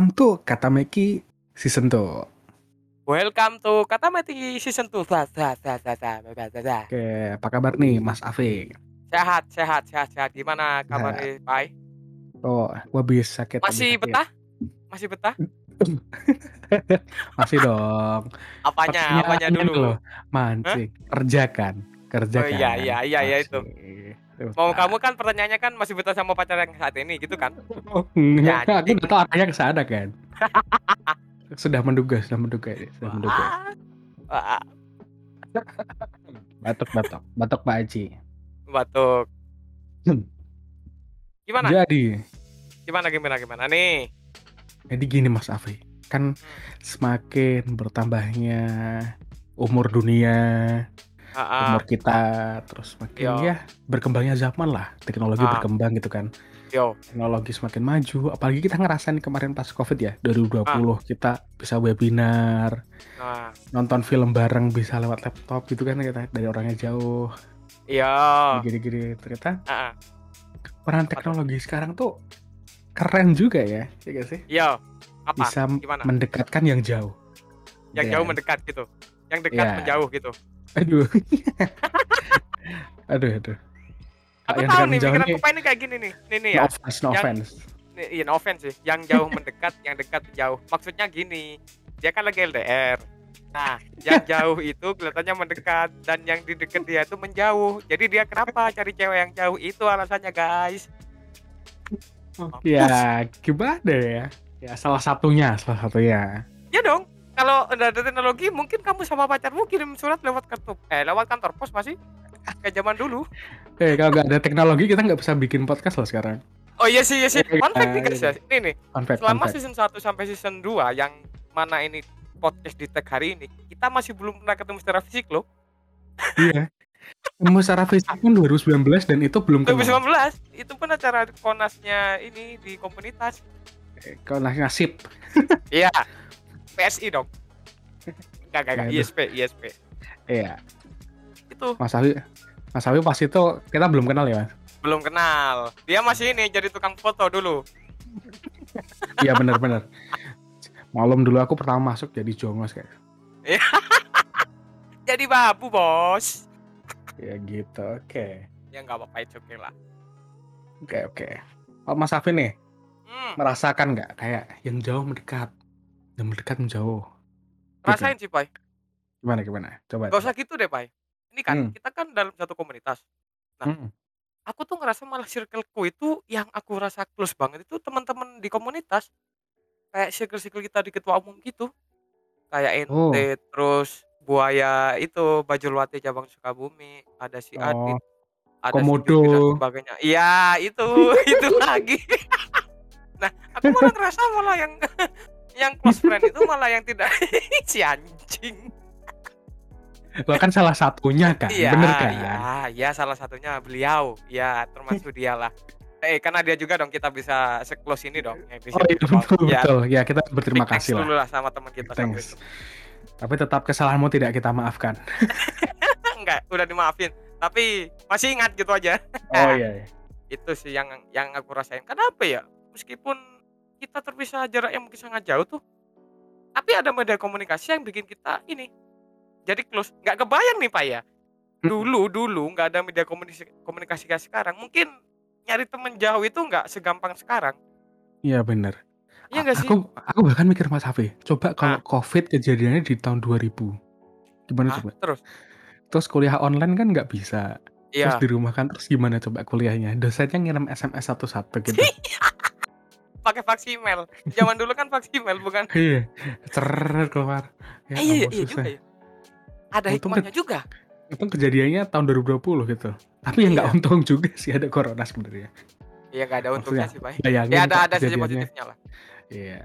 Welcome to Katameki Season 2. Welcome to Katameti Season 2. Zah, zah, zah, zah, zah, zah, zah, zah. Oke, apa kabar nih Mas Afik? Sehat, sehat, sehat, sehat. Gimana kabar nih, Pai? Oh, gua habis sakit. Masih sakit. betah? Masih betah? Masih dong. Apanya? Apanya dulu? loh, Mancing, kerjakan, kerjakan. Oh, iya, iya, iya, iya, itu. Masih. Mau kamu kan pertanyaannya kan masih betah sama pacar yang saat ini gitu kan? Oh, enggak, Ya, aku udah tahu arahnya ke sana kan. sudah menduga, sudah menduga, sudah menduga. Wah, Batuk, batuk, batuk Pak Haji. batuk. Hmm. Gimana? Jadi, Gimana gimana gimana nih? jadi gini Mas Afik, kan semakin bertambahnya umur dunia, Ah. umur kita, terus makin Yo. ya berkembangnya zaman lah, teknologi Ah. berkembang gitu kan. Yo, teknologi semakin maju apalagi kita ngerasain kemarin pas covid ya 2020 Ah. kita bisa webinar nah, nonton film bareng bisa lewat laptop gitu kan kita dari orangnya jauh iya. gini-gini ternyata Ah, ah. peran teknologi sekarang tuh keren juga ya ya gak sih Iya. Apa? bisa Gimana? mendekatkan yang jauh Yang Ya. jauh mendekat gitu. Yang dekat Iya. menjauh gitu. Aduh aduh aduh Aku yang tahu nih pikiran ini kayak gini nih. Nih nih no ya. offense no Yang- offense Iya, no offense sih. Yang jauh mendekat, yang dekat jauh. Maksudnya gini, dia kan lagi LDR. Nah, yang jauh itu kelihatannya mendekat dan yang di dekat dia itu menjauh. Jadi dia kenapa cari cewek yang jauh itu alasannya, guys. ya gimana ya ya salah satunya salah satunya Ya dong. Kalau udah ada teknologi, mungkin kamu sama pacarmu kirim surat lewat kartu eh lewat kantor pos masih kayak zaman dulu. eh kalau nggak ada teknologi kita nggak bisa bikin podcast loh sekarang Oh iya sih, iya sih. Iya, Fun fact nih guys ya. iya. Ini nih, fun fact, fun selama fact. season 1 sampai season 2 yang mana ini podcast di tag hari ini, kita masih belum pernah ketemu secara fisik loh. Iya. Temu secara fisik kan 2019 dan itu belum kenal. 2019 itu pun acara konasnya ini di komunitas. Kalau nasib. Iya. PSI dong. Enggak, enggak, enggak. ISP, ISP. Iya. Itu Mas Awi, Mas Awi pas itu kita belum kenal ya, Mas? belum kenal. Dia masih ini jadi tukang foto dulu. Iya benar-benar. Malam dulu aku pertama masuk jadi jongos kayak. Jadi babu, Bos. Ya gitu. Oke. Ya enggak apa-apa, itu oke lah. Oke, oke. Oh, Mas Awi nih Hmm, merasakan nggak kayak yang jauh mendekat, yang mendekat menjauh. Gitu. rasain sih, Pai. Gimana gimana? Coba. Gak usah gitu deh, Pai. Ini kan Hmm. kita kan dalam satu komunitas. Hmm. Aku tuh ngerasa malah circleku itu yang aku rasa close banget itu teman-teman di komunitas. Kayak circle-circle kita di ketua umum gitu. Kayak Oh. ente, terus buaya itu Bajulwati cabang Sukabumi, ada si Oh, Adit, ada Komodo. si dan sebagainya. Iya, itu itu lagi. nah, aku malah ngerasa malah yang yang close friend itu malah yang tidak si anjing. Lo kan salah satunya kan, Iya, bener kan? iya, iya salah satunya beliau. Ya, termasuk dia lah. Eh, karena dia juga dong kita bisa se-close ini dong. Oh iya betul ya, betul. Ya kita berterima kasih lah. dulu lah sama teman kita Thanks. Tapi tetap kesalahanmu tidak kita maafkan. Enggak, udah dimaafin. Tapi masih ingat gitu aja. Oh iya. iya. Itu sih yang yang aku rasain. Kenapa ya? Meskipun kita terpisah jarak yang mungkin sangat jauh tuh, tapi ada media komunikasi yang bikin kita ini jadi close. Nggak kebayang nih Pak ya. Dulu dulu nggak ada media komunikasi komunikasi kayak sekarang. Mungkin nyari temen jauh itu nggak segampang sekarang. Iya bener. Iya nggak sih? Aku aku bahkan mikir Mas Hafi, coba kalau COVID kejadiannya di tahun 2000. Gimana Hah? coba? Terus? Terus kuliah online kan nggak bisa. Terus Iya. di rumah kan terus gimana coba kuliahnya? Dosennya ngirim SMS satu-satu gitu. Pakai fax email. Zaman dulu kan fax email bukan? iya. Cer keluar. Ya, Eh, iya, iya, iya juga ya. Ada Untung hikmahnya juga. Itu kejadiannya tahun 2020 gitu. Tapi ya nggak Iya. untung juga sih ada corona sebenarnya. Iya nggak ada untungnya sih, Pak. Ya ada ada sisi kejadiannya. positifnya lah. Iya.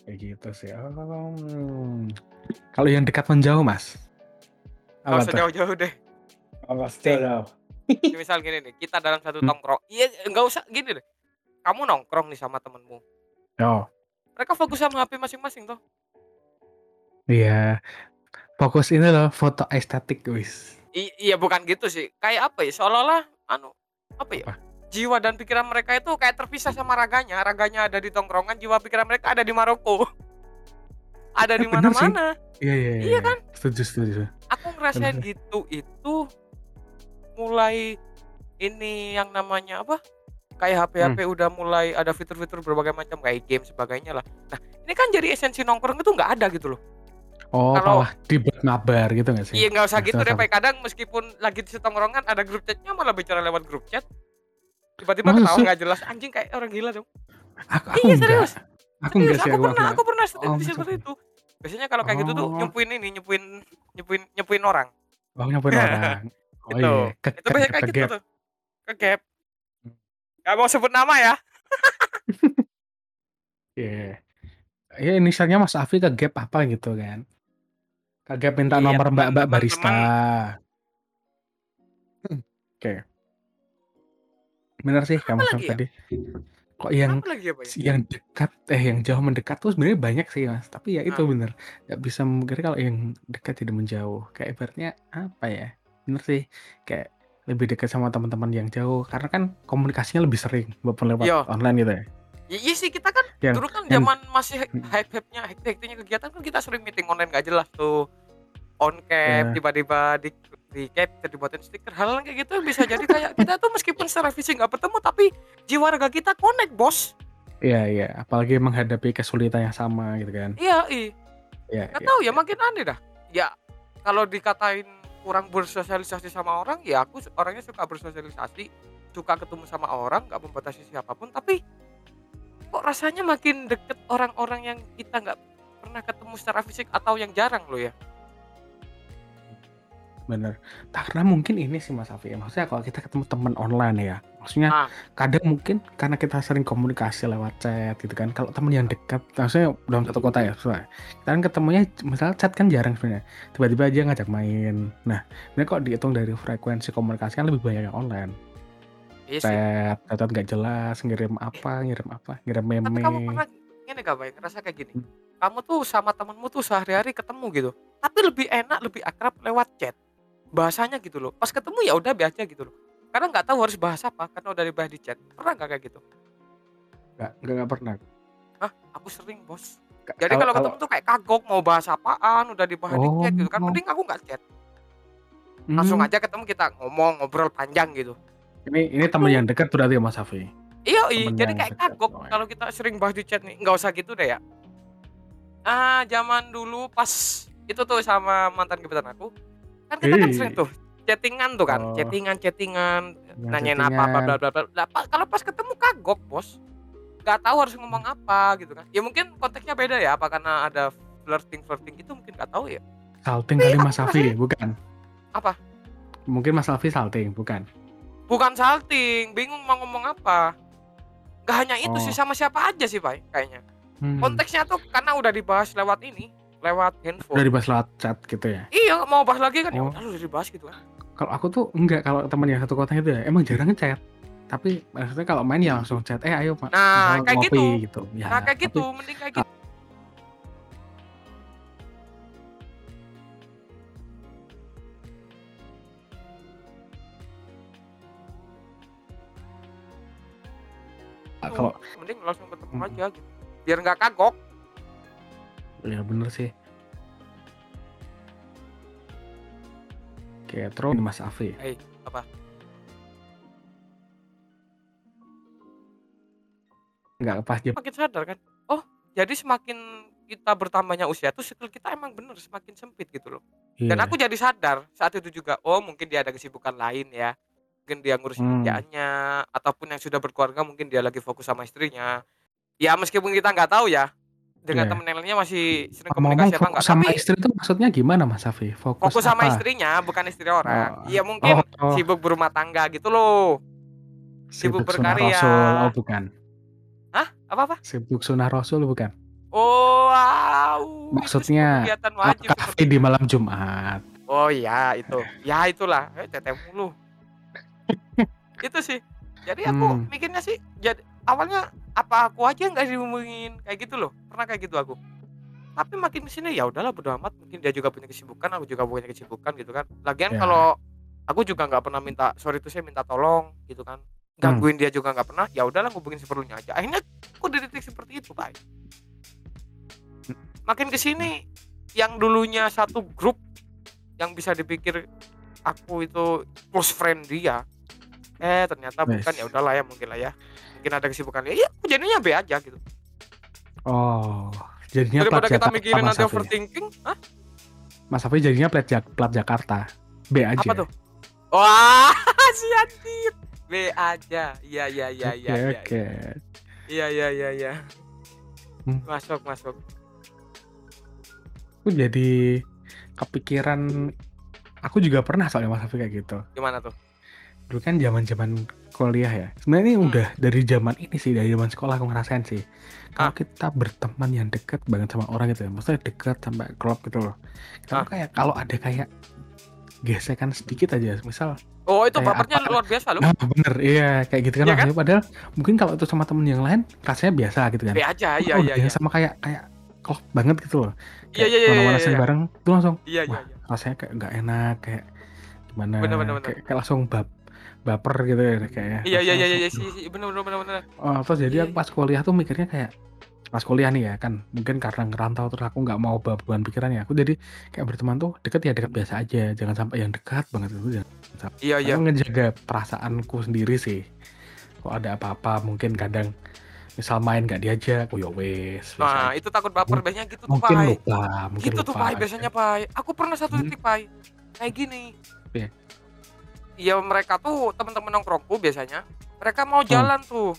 Kayak gitu sih. Oh. Kalau yang dekat menjauh, Mas. Gak Apa usah tuh? jauh-jauh deh. Apa Nih. jauh? Ini misal gini nih, kita dalam satu tongkrong. Iya, nggak usah gini deh. Kamu nongkrong nih sama temenmu. Oh, Mereka fokus sama HP masing-masing tuh. iya. Fokus ini loh, foto estetik. I- iya bukan gitu sih. Kayak apa ya? Seolah-olah anu apa ya? Apa? jiwa dan pikiran mereka itu kayak terpisah sama raganya. Raganya ada di tongkrongan, jiwa pikiran mereka ada di Maroko. ada di Eh, bener sih. mana-mana. Iya iya Iya kan? Setuju setuju. Aku ngerasain Bener. gitu itu mulai ini yang namanya apa? Kayak HP-HP Hmm. udah mulai ada fitur-fitur berbagai macam kayak game sebagainya lah. Nah, ini kan jadi esensi nongkrong itu nggak ada gitu loh. Oh Kalau- dibuat ngabar gitu nggak sih? Iya nggak usah Nah, gitu deh. Kadang meskipun lagi di setongkrongan ada grup chatnya malah bicara lewat grup chat. Tiba-tiba ketawa nggak jelas anjing kayak orang gila dong. Aku, aku Iya serius. Aku Serius, enggak sih aku aku pernah, aku aku pernah Oh, seperti itu. Biasanya kalau kayak gitu tuh Oh. nyempuin ini, nyempuin nyempuin nyempuin orang. Oh nyamperin orang. Oh Itu. iya. Ke, Itu biasanya kayak gitu tuh. Ke gap. Gak mau sebut nama ya. Iya. Iya inisialnya Mas Afi ke gap apa gitu kan. Ke gap minta Iya, nomor mbak-mbak barista. Hmm, Oke. Bener sih Apa kamu lagi ya? tadi. Kok yang lagi ya, ya? yang dekat eh yang jauh mendekat tuh sebenarnya banyak sih mas tapi ya itu Ah. bener nggak bisa memungkiri kalau yang dekat tidak menjauh kayak ibaratnya apa ya bener sih kayak lebih dekat sama teman-teman yang jauh karena kan komunikasinya lebih sering walaupun lewat Iya. online gitu ya Ya, iya sih kita kan Yang- dulu kan yang- zaman masih Hmm. hype-hype-nya, hektik-hektiknya kegiatan kan kita sering meeting online gak jelas tuh. On cam, Iya. tiba-tiba di di capture dibuatin stiker hal hal kayak gitu bisa jadi kayak kita tuh meskipun secara fisik nggak bertemu tapi jiwa raga kita connect bos iya iya apalagi menghadapi kesulitan yang sama gitu kan iya iya iya nggak iya, tahu ya iya. makin aneh dah ya kalau dikatain kurang bersosialisasi sama orang ya aku orangnya suka bersosialisasi suka ketemu sama orang nggak membatasi siapa pun tapi kok rasanya makin deket orang-orang yang kita nggak pernah ketemu secara fisik atau yang jarang loh ya? Bener. Karena mungkin ini sih mas Afi ya. Maksudnya kalau kita ketemu teman online ya maksudnya Ah. kadang mungkin karena kita sering komunikasi lewat chat gitu kan kalau teman yang dekat maksudnya dalam satu kota ya soalnya kita kan ketemunya misalnya chat kan jarang sebenarnya. Tiba-tiba aja ngajak main. Nah ini kok dihitung dari frekuensi komunikasi kan lebih banyak yang online. Iya chat chat nggak jelas ngirim apa ngirim apa ngirim meme. tapi kamu pernah ini gak baik ngerasa kayak gini? Hmm. kamu tuh sama temenmu tuh sehari-hari ketemu gitu. Tapi lebih enak lebih akrab lewat chat. Bahasanya gitu loh. Pas ketemu ya udah biasa gitu loh karena nggak tahu harus bahas apa karena udah dibahas di chat pernah nggak kayak gitu nggak nggak nggak pernah Hah, aku sering bos Ka- jadi kalau ketemu tuh kayak kagok mau bahas apaan udah dibahas di chat gitu kan Oh. mending aku nggak chat langsung Hmm, aja ketemu kita ngomong ngobrol panjang gitu ini ini teman yang dekat berarti ya mas Afi Iya, iya. Jadi kayak kagok oh, iya. kalau kita sering bahas di chat nih. Nggak usah gitu deh ya. Ah, zaman dulu pas itu tuh sama mantan gebetan aku, kan kita kan Hei. sering tuh chattingan tuh kan, Oh. chattingan, chattingan, Yang nanyain apa, apa, chattingan. bla bla bla. Pa- kalau pas ketemu kagok bos, nggak tahu harus ngomong apa gitu kan. Ya mungkin konteksnya beda ya, apa karena ada flirting flirting gitu mungkin nggak tahu ya. salting kali mas Afi bukan Apa? mungkin mas Afi salting bukan Bukan salting, bingung mau ngomong apa. Gak hanya itu Oh. sih sama siapa aja sih, Pak, kayaknya. Hmm. konteksnya tuh karena udah dibahas lewat ini lewat handphone udah dibahas lewat chat gitu ya iya mau bahas lagi kan ya Oh. udah udah dibahas gitu kan kalau aku tuh enggak kalau teman yang satu kota itu ya emang jarang ngechat. Tapi maksudnya kalau main ya langsung chat eh ayo pak Nah, kayak ngopi gitu. gitu. Ya nah kayak tapi gitu mending kayak gitu. Kalau mending langsung ketemu Hmm. aja gitu biar nggak kagok. Ya bener sih Oke, terus Mas Afi. eh apa Enggak pas dia makin sadar kan oh jadi semakin kita bertambahnya usia tuh circle kita emang bener semakin sempit gitu loh dan Iya. aku jadi sadar saat itu juga oh mungkin dia ada kesibukan lain ya mungkin dia ngurusin Hmm. kerjaannya ataupun yang sudah berkeluarga mungkin dia lagi fokus sama istrinya ya meskipun kita nggak tahu ya dengan Iya. temen yang lainnya masih sering ngomong komunikasi apa enggak sama tapi istri itu maksudnya gimana Mas Afi? Fokus, fokus sama apa? istrinya bukan istri orang Oh. iya mungkin Oh, oh. sibuk berumah tangga gitu loh sibuk sunah berkarya. Rasul, oh bukan. hah apa apa Sibuk sunah Rasul bukan. oh wow Maksudnya, sebuah kegiatan wajib Kafe di malam Jumat. Oh iya itu, ya itulah, eh teteh mulu. itu sih. Jadi aku Hmm. mikirnya sih, jadi awalnya apa aku aja nggak dihubungin kayak gitu loh, pernah kayak gitu aku. Tapi makin ke sini ya udahlah bodo amat, mungkin dia juga punya kesibukan, aku juga punya kesibukan gitu kan. Lagian Ya. kalau aku juga nggak pernah minta, sorry itu saya minta tolong gitu kan. gangguin dia juga nggak pernah ya udahlah ngubungin seperlunya aja akhirnya aku di titik seperti itu pak makin ke sini yang dulunya satu grup yang bisa dipikir aku itu close friend dia eh ternyata bukan. Ya udahlah ya mungkin lah ya. Mungkin ada kesibukan ya aku jadinya B aja gitu. Oh, jadinya daripada kita Jakarta mikirin nanti overthinking Hah? Mas Safi jadinya plat, Jak- plat Jakarta. B aja. apa tuh? Wah si B aja. Iya iya iya Oke, iya iya oke. iya. Iya iya iya Hmm. masuk masuk. Aku jadi kepikiran aku juga pernah soalnya Mas Safi kayak gitu. gimana tuh Dulu kan zaman-zaman kuliah ya. Sebenarnya ini Hmm. udah dari zaman ini sih, dari zaman sekolah aku ngerasain sih. Kalau Ah. kita berteman yang deket banget sama orang gitu ya, maksudnya deket sampai klop gitu loh. Kalau Ah. kayak kalau ada kayak gesekan sedikit aja, misal oh itu bapernya apa? luar biasa loh Nah, bener, iya kayak gitu kan, Iya kan? Padahal mungkin kalau itu sama temen yang lain rasanya biasa gitu kan. Aja Tapi iya kalau iya dia iya sama kayak kayak klop banget gitu loh. iya iya iya Mana-mana iya sering iya bareng tuh langsung iya iya wah rasanya kayak nggak enak kayak gimana Bener, bener, bener. Kayak, kayak langsung bap baper gitu ya kayaknya. iya iya iya iya Langsung, sih bener bener bener bener Oh, terus jadi Iya, aku pas kuliah tuh mikirnya kayak pas kuliah nih ya kan mungkin karena ngerantau terus aku nggak mau beban pikiran ya aku jadi kayak berteman tuh deket ya deket biasa aja jangan sampai yang dekat banget itu jangan iya iya Aku ngejaga perasaanku sendiri sih. Kok ada apa-apa mungkin kadang misal main gak diajak, oh ya wes. nah itu takut baper biasanya gitu tuh mungkin pai lupa, mungkin gitu lupa. tuh pai biasanya pai aku pernah satu Hmm. titik pai kayak gini Iya. Iya mereka tuh teman-teman nongkrongku biasanya mereka mau Hmm. jalan tuh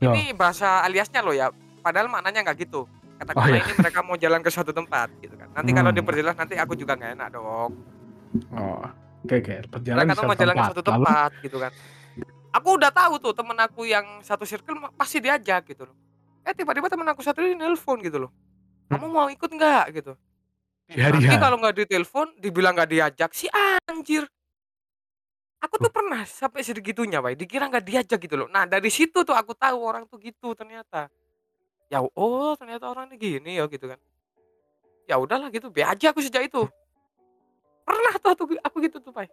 Yo. ini bahasa aliasnya loh ya padahal maknanya nggak gitu kata Oh, iya. ini mereka mau jalan ke suatu tempat gitu kan nanti kalau Hmm. diperjelas nanti aku juga nggak enak dong Oh, oke oke. Perjalanan mereka tuh mau jalan ke tempat. suatu Lalu, tempat gitu kan aku udah tahu tuh temen aku yang satu circle pasti diajak gitu loh eh tiba-tiba temen aku satu ini nelpon gitu loh kamu mau ikut nggak gitu hari nanti H. kalau nggak ditelepon dibilang nggak diajak si anjir aku tuh pernah sampai segitunya pak dikira nggak diajak gitu loh. Nah dari situ tuh aku tahu orang tuh gitu ternyata. Ya oh ternyata orang ini gini ya gitu kan. Ya udahlah gitu be aja aku sejak itu. Pernah tuh aku, aku gitu tuh pak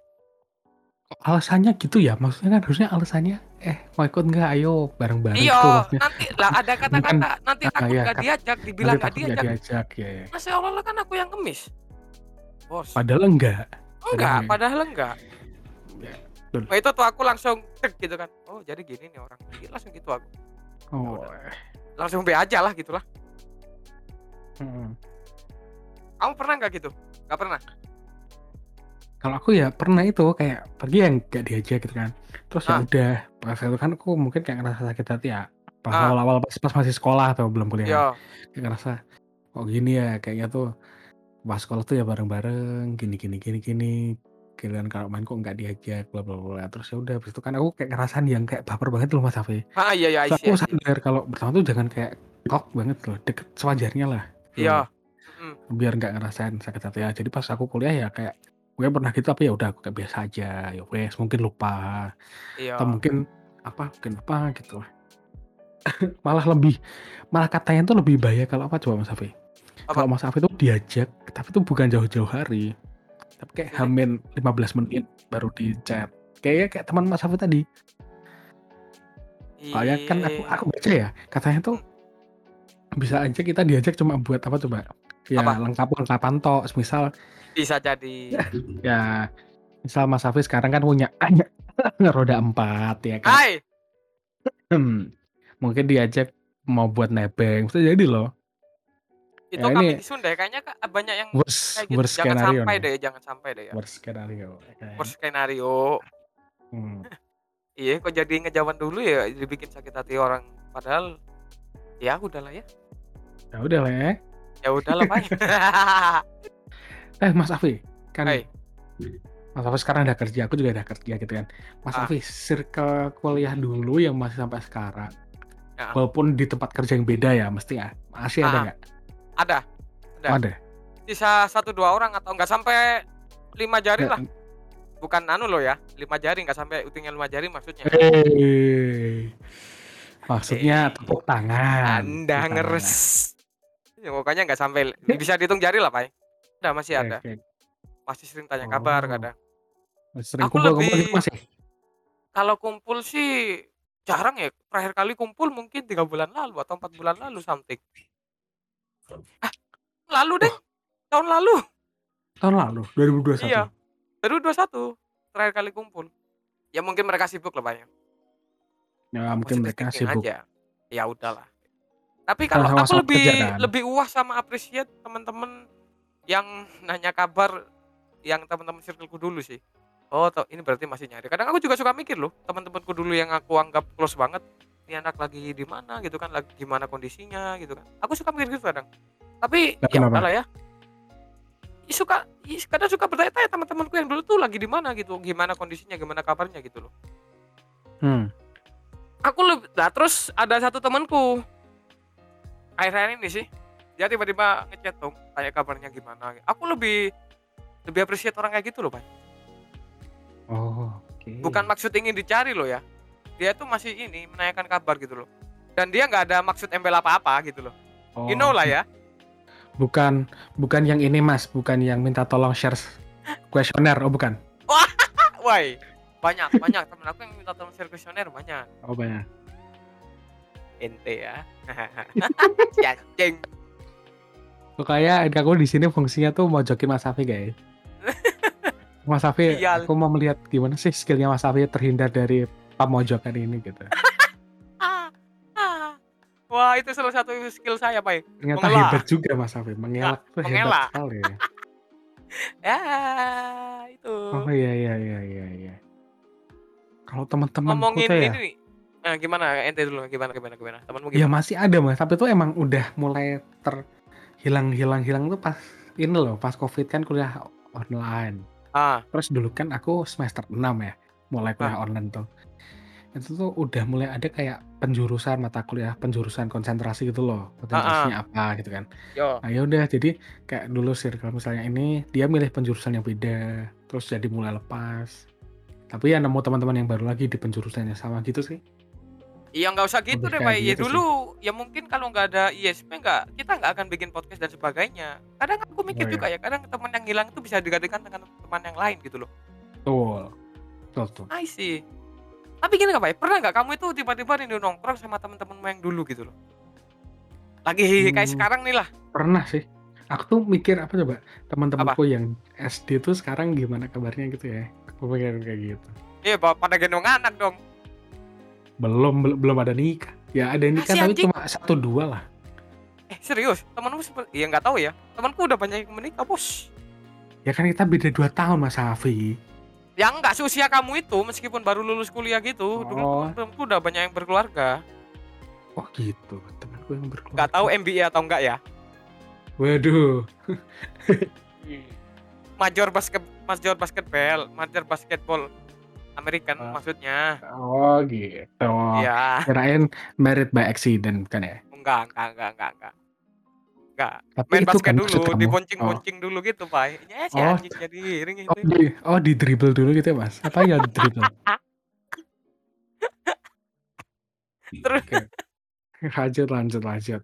Alasannya gitu ya, maksudnya kan harusnya alasannya, eh mau ikut nggak? Ayo bareng-bareng iya tuh maksudnya. nanti lah ada kata-kata nanti ah, takut iya, nggak kat- diajak dibilang Nanti nggak takut nggak diajak. diajak ya. ya. nah seolah-olah kan aku yang ngemis. Bos. Padahal enggak. enggak Padahal- padahal enggak. Ya, betul. nah itu tuh aku langsung tek gitu kan oh jadi gini nih orang Iya, langsung gitu aku Oh. udah. langsung be aja lah gitulah hmm. kamu pernah nggak gitu nggak pernah Kalau aku ya pernah itu kayak pergi yang gak diajak gitu kan. Terus ya Ah. udah pas itu kan aku mungkin kayak ngerasa sakit hati ya. Pas Ah. awal-awal pas, pas masih sekolah atau belum kuliah. Iya. Kayak ngerasa kok gini ya kayaknya tuh pas sekolah tuh ya bareng-bareng gini gini gini gini. Kalian kalau main kok nggak diajak bla bla bla. Terus ya udah habis itu kan aku kayak ngerasain yang kayak baper banget loh Mas Afi. Ah iya iya iya. aku sadar kalau pertama tuh jangan kayak kok banget loh, deket sewajarnya lah. Iya. loh. Mm. biar nggak ngerasain sakit hati ya. Jadi pas aku kuliah ya kayak gue pernah gitu tapi ya udah aku kayak biasa aja ya wes mungkin lupa Iya. atau mungkin apa mungkin apa gitu lah malah lebih malah katanya tuh lebih bahaya kalau apa coba Mas Afi kalau Mas Afi tuh diajak tapi tuh bukan jauh-jauh hari tapi kayak hamin 15 menit baru di chat kayaknya kayak teman Mas Afi tadi soalnya kan aku Iya. aku baca ya katanya tuh bisa aja kita diajak cuma buat apa coba ya Apa? lengkap lengkapan toh misal bisa jadi. ya misal Mas Hafiz sekarang kan punya roda empat ya kan Hai. Hmm, mungkin diajak mau buat nebeng itu jadi loh Itu Ya, kami ini- di Sunda kayaknya Kak, banyak yang worst kayak gitu. worst jangan sampai nih. deh, jangan sampai deh ya. worst skenario Kayak- Worst skenario. hmm. Iya, kok jadi ngejawan dulu ya dibikin sakit hati orang. Padahal ya udahlah ya. ya udah lah ya Ya udahlah, Pak. eh Mas Afi kan Hai. Mas Afi sekarang udah kerja aku juga udah kerja gitu kan Mas Ah. Afi circle kuliah dulu yang masih sampai sekarang Ya. walaupun di tempat kerja yang beda ya mesti ya masih ada Ah. nggak Ada. Ada. Ada Sisa satu dua orang atau enggak sampai lima jari lah. Bukan anu loh ya. Lima jari enggak sampai utingnya lima jari maksudnya. Hei. Maksudnya Eh, tepuk tangan. Anda Tepuk ngeres. Ya, pokoknya nggak sampai bisa dihitung jari lah, Pak. Ada masih tangan. ada. Oke. Masih sering tanya kabar Oh. kadang. Sering Aku kumpul-kumpul lebih- gitu masih. Kalau kumpul sih jarang ya. Terakhir kali kumpul mungkin tiga bulan lalu atau empat bulan lalu something. Ah, lalu deh. Wah. Tahun lalu. Tahun lalu 2021. Iya. 2021 terakhir kali kumpul. Ya mungkin mereka sibuk lah banyak. Ya mungkin Positive mereka sibuk. aja. Ya udahlah. Tapi kalau Sama-sama aku lebih pekerjaan. lebih uas sama appreciate teman-teman yang nanya kabar yang teman-teman circleku dulu sih. Oh, ini berarti masih nyari. Kadang aku juga suka mikir loh, teman-temanku dulu yang aku anggap close banget, ini anak lagi di mana gitu kan, lagi gimana kondisinya gitu kan. Aku suka mikir gitu kadang. Tapi Lah, ya udahlah ya. Suka kadang suka bertanya-tanya teman-temanku yang dulu tuh lagi di mana gitu, gimana kondisinya, gimana kabarnya gitu loh. Hmm. aku lebih nah terus ada satu temanku akhir-akhir ini sih dia tiba-tiba ngechat dong tanya kabarnya gimana aku lebih lebih appreciate orang kayak gitu loh pak Oh, oke. bukan maksud ingin dicari loh ya dia tuh masih ini menanyakan kabar gitu loh. Dan dia nggak ada maksud embel apa-apa gitu loh. Oh, you know lah ya. Bukan bukan yang ini Mas, bukan yang minta tolong share kuesioner, oh bukan. why banyak banyak. Temen aku yang minta tolong share kuesioner banyak. Oh banyak. ente ya. Si anjing Kok kayak aku di sini fungsinya tuh mau jokin Mas Safi guys. Mas Safi, Sial. aku mau melihat gimana sih skillnya Mas Safi terhindar dari pemojokan ini gitu. Ah, ah. wah itu salah satu skill saya pak Ternyata Mengelak. hebat juga Mas Safi, mengelak tuh hebat mengelak. sekali. ya itu Oh iya iya iya iya iya. Kalau teman-temanku ngomongin tuh ini ya, nih nah, gimana ente dulu gimana gimana gimana temanmu ya gimana masih ada Mas, tapi tuh emang udah mulai terhilang hilang hilang tuh pas ini loh, pas Covid kan kuliah online. ah Terus dulu kan aku semester 6 ya, mulai kuliah Ah. online tuh. Itu tuh udah mulai ada kayak penjurusan mata kuliah, penjurusan konsentrasi gitu loh. Konsentrasinya apa gitu kan. yo Nah, ya udah jadi kayak dulu circle misalnya ini dia milih penjurusan yang beda, terus jadi mulai lepas. Tapi ya nemu teman-teman yang baru lagi di penjurusan yang sama gitu sih. iya nggak usah gitu Lebih deh pak ya gitu sih. dulu ya mungkin kalau nggak ada ISP nggak kita nggak akan bikin podcast dan sebagainya kadang aku mikir Oh, iya. juga ya kadang teman yang hilang itu bisa digantikan dengan teman yang lain gitu loh Betul. Betul tuh. I see tapi gini nggak pak pernah nggak kamu itu tiba-tiba nih nongkrong sama teman-temanmu yang dulu gitu loh lagi kayak Hmm. sekarang nih lah Pernah sih. Aku tuh mikir apa coba teman-temanku yang SD tuh sekarang gimana kabarnya gitu ya. Aku mikir kayak gitu. iya Pak, pada gendong anak dong Belum belum, belum ada nikah. Ya ada nikah si tapi anjing. cuma satu dua lah. eh serius temanmu seperti ya nggak tahu ya temanku udah banyak yang menikah bos Ya kan kita beda dua tahun Mas Safi. Yang nggak seusia kamu itu meskipun baru lulus kuliah gitu dulu Oh. temanku udah banyak yang berkeluarga Oh gitu, temanku yang berkeluarga. nggak tahu MBA atau enggak ya Waduh. major basket major basketball major basketball American Ah. maksudnya Oh gitu. ya Kirain married by accident kan ya. enggak enggak enggak enggak enggak enggak Tapi main itu basket kan dulu diboncing-boncing dulu gitu pak ya si Oh. anjing jadi ring Oh, oh di oh di dribble dulu gitu ya Mas. Apa ya di dribble? Terus- lanjut lanjut lanjut.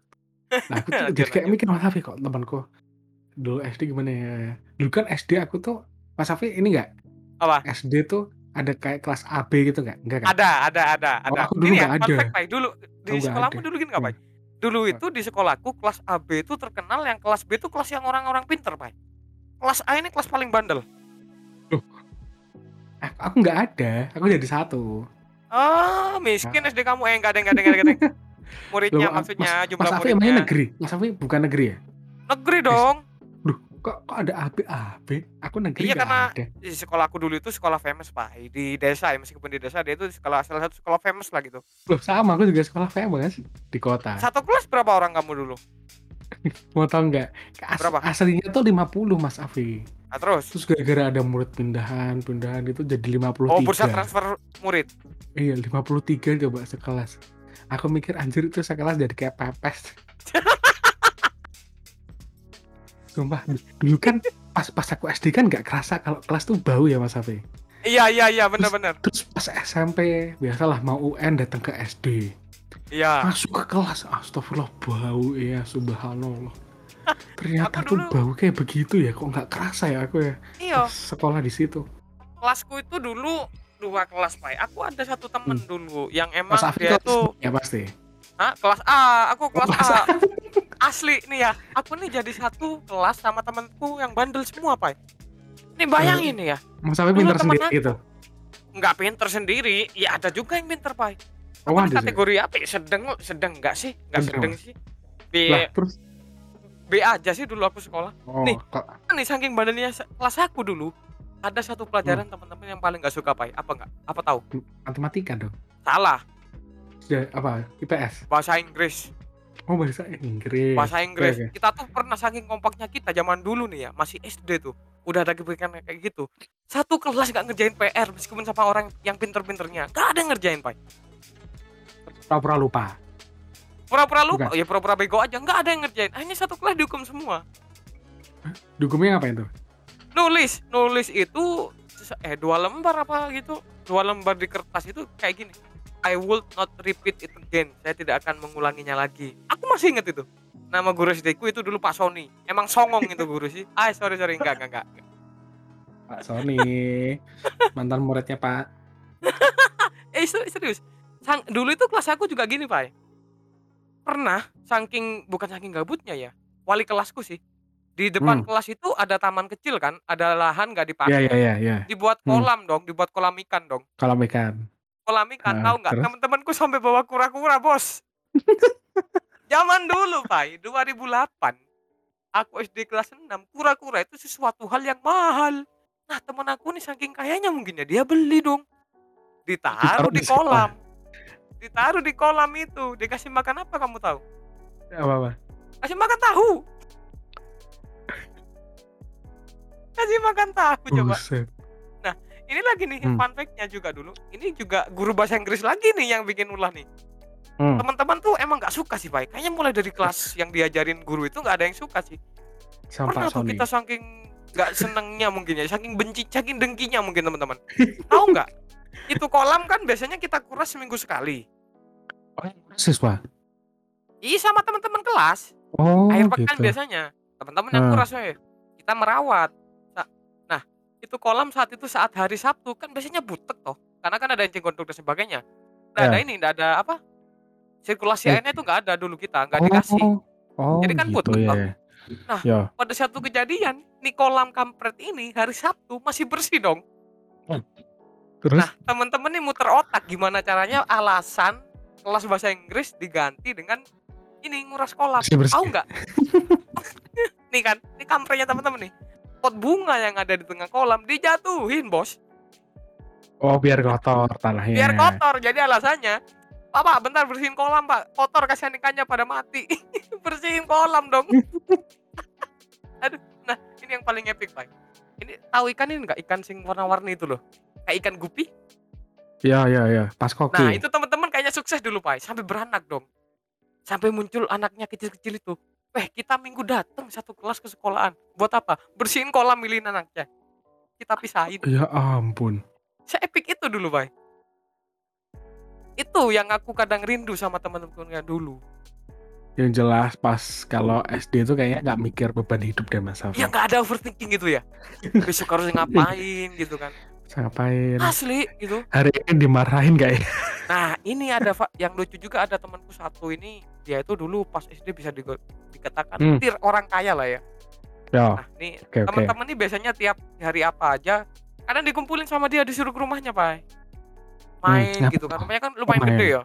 Nah, aku tuh Lanjut, jadi kayak lanjut. mikir Mas kok temanku dulu SD gimana ya? Dulu kan SD aku tuh Mas Safi ini enggak apa SD tuh ada kayak kelas AB gitu enggak? Enggak kan? ada ada ada Oh, ada aku dulu Gini ya, ada. fact, Pai. dulu di Oh, nggak sekolahmu dulu gini nggak Hmm. Dulu itu di sekolahku kelas AB itu terkenal yang kelas B itu kelas yang orang-orang pinter Pai. kelas A ini kelas paling bandel Aku, aku nggak ada, aku jadi satu. ah miskin SD kamu eh enggak ada enggak ada enggak ada, muridnya Loh, Mas- maksudnya Mas jumlah Safi emangnya muridnya negeri? Mas Safi bukan negeri ya? negeri dong kok, kok ada AB AB? Aku negeri Iya, karena- ada. di sekolahku dulu itu sekolah famous pak di desa ya meskipun di desa dia itu sekolah salah satu sekolah famous lah gitu Loh, sama aku juga sekolah famous di kota. satu kelas berapa orang kamu dulu Mau tau nggak? As- Berapa? Aslinya tuh 50 Mas Afi. nah, terus Terus gara-gara ada murid pindahan, pindahan itu jadi 53. oh bursa transfer murid Iya, 53 coba sekelas. Aku mikir anjir itu sekelas jadi kayak pepes. Sumpah, dulu kan pas pas aku SD kan nggak kerasa kalau kelas tuh bau ya Mas Afi. iya iya iya benar-benar Terus pas SMP, biasalah mau UN datang ke SD. iya Masuk ke kelas, astagfirullah bau ya subhanallah. Ternyata Aku tuh dulu- bau kayak begitu ya, kok nggak kerasa ya aku ya iya sekolah di situ. kelasku itu dulu dua kelas Pak. Aku ada satu temen dulu yang emang Mas Afri dia tuh ya pasti. Hah? kelas A, aku kelas kelas A. Asli nih ya, aku nih jadi satu kelas sama temenku yang bandel semua Pak. Nih bayangin nih ya, Mas Dulu pinter sendiri aku. gitu. nggak pinter sendiri, ya ada juga yang pinter Pak. Oh, di sih. kategori apa? ya? Sedang, sedang enggak sih? Sedang, sedang Mas. sih. B, Lah, terus B aja sih dulu aku sekolah. oh, Nih. kok Nih saking bandelnya kelas aku dulu, ada satu pelajaran Hmm. teman-teman yang paling nggak suka Pak. Apa enggak? Apa tahu? matematika dong. Salah, Sudah apa? IPS. bahasa Inggris. Oh, bahasa Inggris. bahasa Inggris. oke. Kita tuh pernah saking kompaknya kita zaman dulu nih ya, masih SD tuh. Udah ada kebijakan kayak gitu. Satu kelas gak ngerjain PR meskipun sama orang yang pinter-pinternya. Gak ada yang ngerjain, Pak. Pura-pura lupa. Pura-pura lupa, Bukan. ya pura-pura bego aja. Gak ada yang ngerjain. Hanya satu kelas dihukum semua. Dukumnya ngapain tuh? Nulis, nulis itu eh dua lembar apa gitu. Dua lembar di kertas itu kayak gini. I will not repeat it again. Saya tidak akan mengulanginya lagi. Aku masih inget itu. Nama guru SD ku itu dulu Pak Sony. Emang songong itu guru sih. Ah, sorry sorry enggak enggak enggak. Pak Sony. Mantan muridnya Pak. eh ser- serius Sang, dulu itu kelas aku juga gini pak pernah saking bukan saking gabutnya ya wali kelasku sih di depan Hmm. kelas itu ada taman kecil kan ada lahan nggak Iya, dipakai iya, iya, iya. dibuat Hmm. kolam dong dibuat kolam ikan dong Kalau ikan. Kolam ikan Ah, tahu nggak? teman-temanku sampai bawa kura-kura bos. Zaman dulu pak 2008 aku SD kelas 6 kura-kura itu sesuatu hal yang mahal. Nah teman aku nih saking kayanya mungkin ya dia beli dong. Ditaruh Ditaruh di di sekolah. kolam. Ditaruh di kolam itu. Dikasih makan apa kamu tahu? Apa-apa? kasih makan tahu. Kasih makan tahu coba. Buset. Ini lagi nih Hmm. fun fact-nya juga dulu ini juga guru bahasa Inggris lagi nih yang bikin ulah nih Hmm. teman-teman tuh emang nggak suka sih baik kayaknya mulai dari kelas yang diajarin guru itu nggak ada yang suka sih Sama pernah tuh kita saking nggak senengnya mungkin ya saking benci saking dengkinya mungkin teman-teman tahu nggak itu kolam kan biasanya kita kuras seminggu sekali Siswa. iya sama teman-teman kelas Oh, akhir pekan gitu. biasanya teman-teman yang Hmm. kuras we. kita merawat itu kolam saat itu saat hari Sabtu kan biasanya butek toh karena kan ada encing gondok dan sebagainya nggak ada Ya. ini nggak ada apa sirkulasi Eh. airnya itu nggak ada dulu kita nggak dikasih Oh, oh Jadi kan gitu ya. toh. ya. Nah, Ya. pada satu kejadian nih kolam kampret ini hari Sabtu masih bersih dong Terus nah teman-teman nih muter otak gimana caranya alasan kelas bahasa Inggris diganti dengan ini nguras kolam tahu nggak nih kan ini kampretnya teman-teman nih pot bunga yang ada di tengah kolam dijatuhin bos Oh, biar kotor tanahnya. biar kotor jadi alasannya Pak, Pak, bentar bersihin kolam, Pak. Kotor kasihan ikannya pada mati. bersihin kolam dong. Aduh, nah ini yang paling epic, Pak. Ini tahu ikan ini enggak? Ikan sing warna-warni itu loh. Kayak ikan gupi. Iya, iya, iya. Pas koki. Nah, itu teman-teman kayaknya sukses dulu, Pak. Sampai beranak dong. Sampai muncul anaknya kecil-kecil itu. Eh, kita minggu datang satu kelas ke sekolahan. Buat apa? Bersihin kolam milihin anaknya. Kita pisahin. Ya ampun. Se-epic itu dulu, Pak. Itu yang aku kadang rindu sama teman-temannya dulu. Yang jelas pas kalau SD itu kayaknya nggak mikir beban hidup deh Mas Alfa. Ya nggak ada overthinking gitu ya. Besok harus ngapain gitu kan. Ngapain? Asli gitu. Hari ini dimarahin gak ya? Nah, ini ada yang lucu juga ada temanku satu ini dia itu dulu pas SD bisa digo- dikatakan Hmm. tir orang kaya lah ya. Ya, Nah, nih oke oke. teman-teman nih biasanya tiap hari apa aja kadang dikumpulin sama dia disuruh ke rumahnya, Pak. Main ngapa gitu kan. Rumahnya kan lumayan main. gede ya.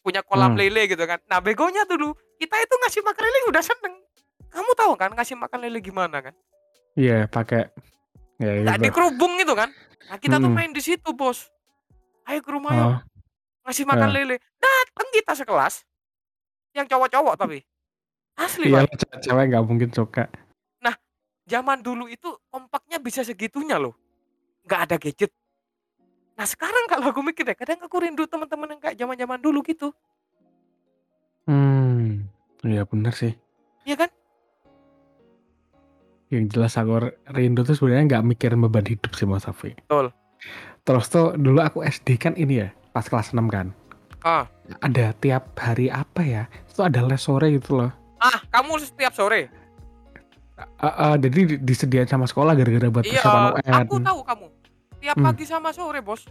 Punya kolam Hmm. lele gitu kan. Nah, begonya dulu kita itu ngasih makan lele udah seneng. Kamu tahu kan ngasih makan lele gimana kan? Iya, pakai ya Nggak gitu. dikerubung gitu kan. Nah, kita tuh Mm-mm. main di situ, Bos. Ayo ke rumah Oh, ngasih makan Ya. lele. Datang kita sekelas. Yang cowok-cowok tapi. Asli, iya lah, cewek nggak mungkin suka. Zaman dulu itu kompaknya bisa segitunya loh. Nggak ada gadget. Nah, sekarang kalau aku mikir ya, kadang aku rindu teman-teman yang kayak zaman-zaman dulu gitu. Hmm, iya bener sih. Iya kan? Yang jelas aku rindu tuh sebenarnya nggak mikirin beban hidup sih Mas Safi. Betul. Terus tuh dulu aku SD kan ini ya, pas kelas 6 kan. Ah. Ada tiap hari apa ya? Itu ada les sore gitu loh. Ah, kamu setiap sore. Eh, eh, jadi di- disediain sama sekolah gara-gara buat Iya, persiapan UN. aku tahu kamu. Tiap Hmm. pagi sama sore, Bos.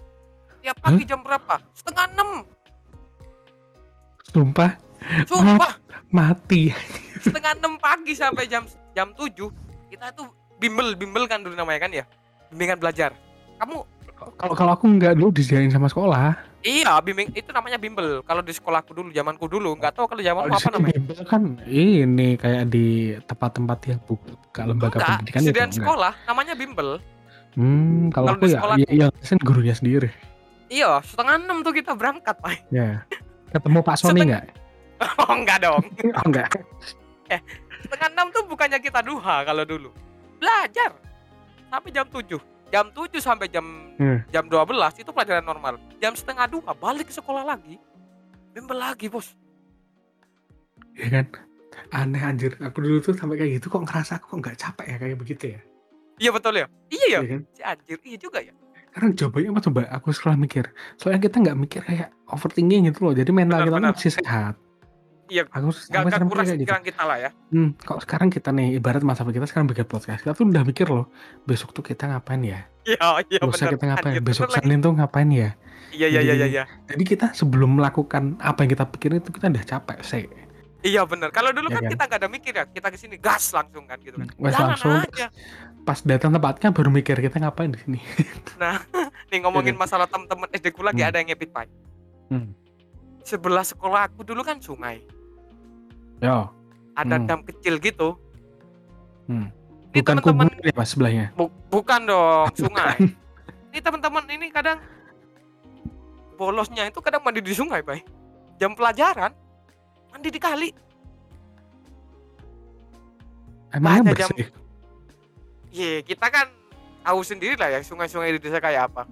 tiap pagi jam berapa setengah enam Sumpah sumpah mati. setengah enam pagi sampai jam jam tujuh kita tuh bimbel bimbel kan dulu namanya kan ya bimbingan belajar kamu Kalau kalau aku nggak dulu disediain sama sekolah. iya bimbing itu namanya bimbel kalau di sekolahku dulu zamanku dulu nggak tahu kalau di apa namanya bimbel kan ini kayak di tempat-tempat yang buka lembaga enggak pendidikan itu. sediaan enggak. sekolah namanya bimbel Hmm, kalau Kalau aku ya, sekolah- ya, ya sen gurunya sendiri. iya setengah enam tuh kita berangkat pak Ya. Ketemu Pak Sony Seteng- nggak? oh enggak dong Oh enggak. Setengah enam tuh bukannya kita duha kalau dulu belajar sampai jam 7 jam 7 sampai jam Hmm. jam 12 itu pelajaran normal jam setengah dua balik ke sekolah lagi bimbel lagi bos Ya kan? Aneh anjir. Aku dulu tuh sampai kayak gitu kok ngerasa aku kok nggak capek ya kayak begitu ya. iya betul ya iya ya kan? si anjir iya juga ya Karena jawabannya apa coba? Aku setelah mikir. Soalnya kita nggak mikir kayak overthinking gitu loh. Jadi mental Benar, kita benar. masih sehat. Iya, Aku gak, gak kurang kayak gitu. kita lah ya Hmm, kok sekarang kita nih ibarat masa kita sekarang bikin podcast. Kita tuh udah mikir loh. Besok tuh kita ngapain ya? iya iya Lusa benar kita ngapain? Anjir, Besok. Senin tuh ngapain ya? iya iya iya iya iya Jadi kita sebelum melakukan apa yang kita pikirin itu kita udah capek sih. iya benar kalau dulu Iya kan kan? kita gak ada mikir ya kita ke sini gas langsung kan gitu kan Jalan langsung aja. pas datang tempatnya baru mikir kita ngapain di sini. nih ngomongin masalah temen-temen SD ku lagi Hmm. ada yang ngepit pai Hmm. Sebelah sekolah aku dulu kan sungai Yo, ada Hmm. dam kecil gitu Hmm. ini bukan teman-teman ya sebelahnya. Bu- bukan dong sungai ini teman-teman ini kadang bolosnya itu kadang mandi di sungai bay jam pelajaran mandi di kali Banyak jam-? Iya, kita kan tahu sendiri lah ya sungai-sungai di desa kayak apa.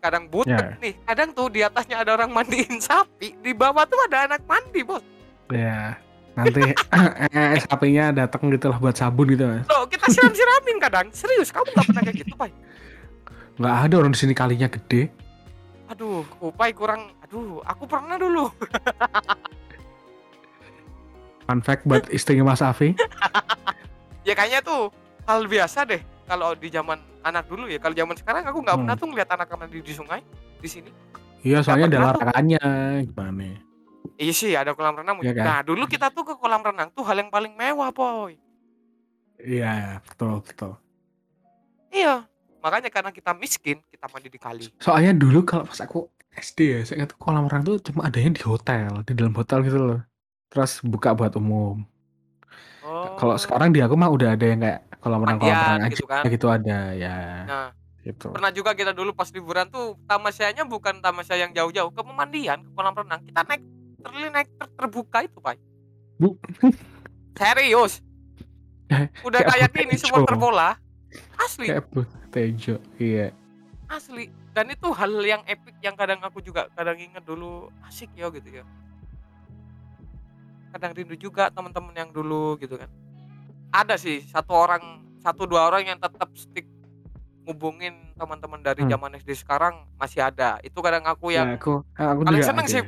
Kadang butek Ya. nih, kadang tuh di atasnya ada orang mandiin sapi, di bawah tuh ada anak mandi, Bos. Ya. Nanti eh, sapinya datang gitu lah buat sabun gitu mas. Loh, kita siram-siramin kadang. Serius, kamu gak pernah kayak gitu, Pai? Nggak ada orang di sini kalinya gede. Aduh, Upai kurang Aduh, aku pernah dulu. Fun fact buat istrinya Mas Afi. Ya kayaknya tuh hal biasa deh kalau di zaman anak dulu ya. Kalau zaman sekarang aku nggak Hmm. pernah tuh ngeliat anak mandi di sungai di sini. Iya soalnya ada larangannya gimana? Iya sih, ada kolam renang. Iya kan? Nah, dulu kita tuh ke kolam renang tuh hal yang paling mewah, boy. Iya betul betul. Iya. Makanya karena kita miskin, kita mandi di kali. Soalnya dulu kalau pas aku SD ya, saya ingat kolam renang tuh cuma adanya di hotel, di dalam hotel gitu loh. Terus buka buat umum. Oh. Kalau sekarang di aku mah udah ada yang kayak kolam renang kolam renang gitu kan. gitu ada ya. Nah, Gitu. pernah juga kita dulu pas liburan tuh tamasyanya bukan tamasya yang jauh-jauh ke pemandian, ke kolam renang. Kita naik terli naik ter- terbuka itu, Pak. Bu. Serius. Udah Kayak ini Tejo. supporter bola. Asli, Kayak Tejo. Iya. asli. Dan itu hal yang epic yang kadang aku juga kadang inget dulu asik ya gitu ya. Kadang rindu juga teman-teman yang dulu gitu kan. Ada sih satu orang, satu dua orang yang tetap stick ngubungin teman-teman dari Hmm. zaman SD sekarang masih ada. Itu kadang aku Ya, yang aku aku paling seneng ada. sih.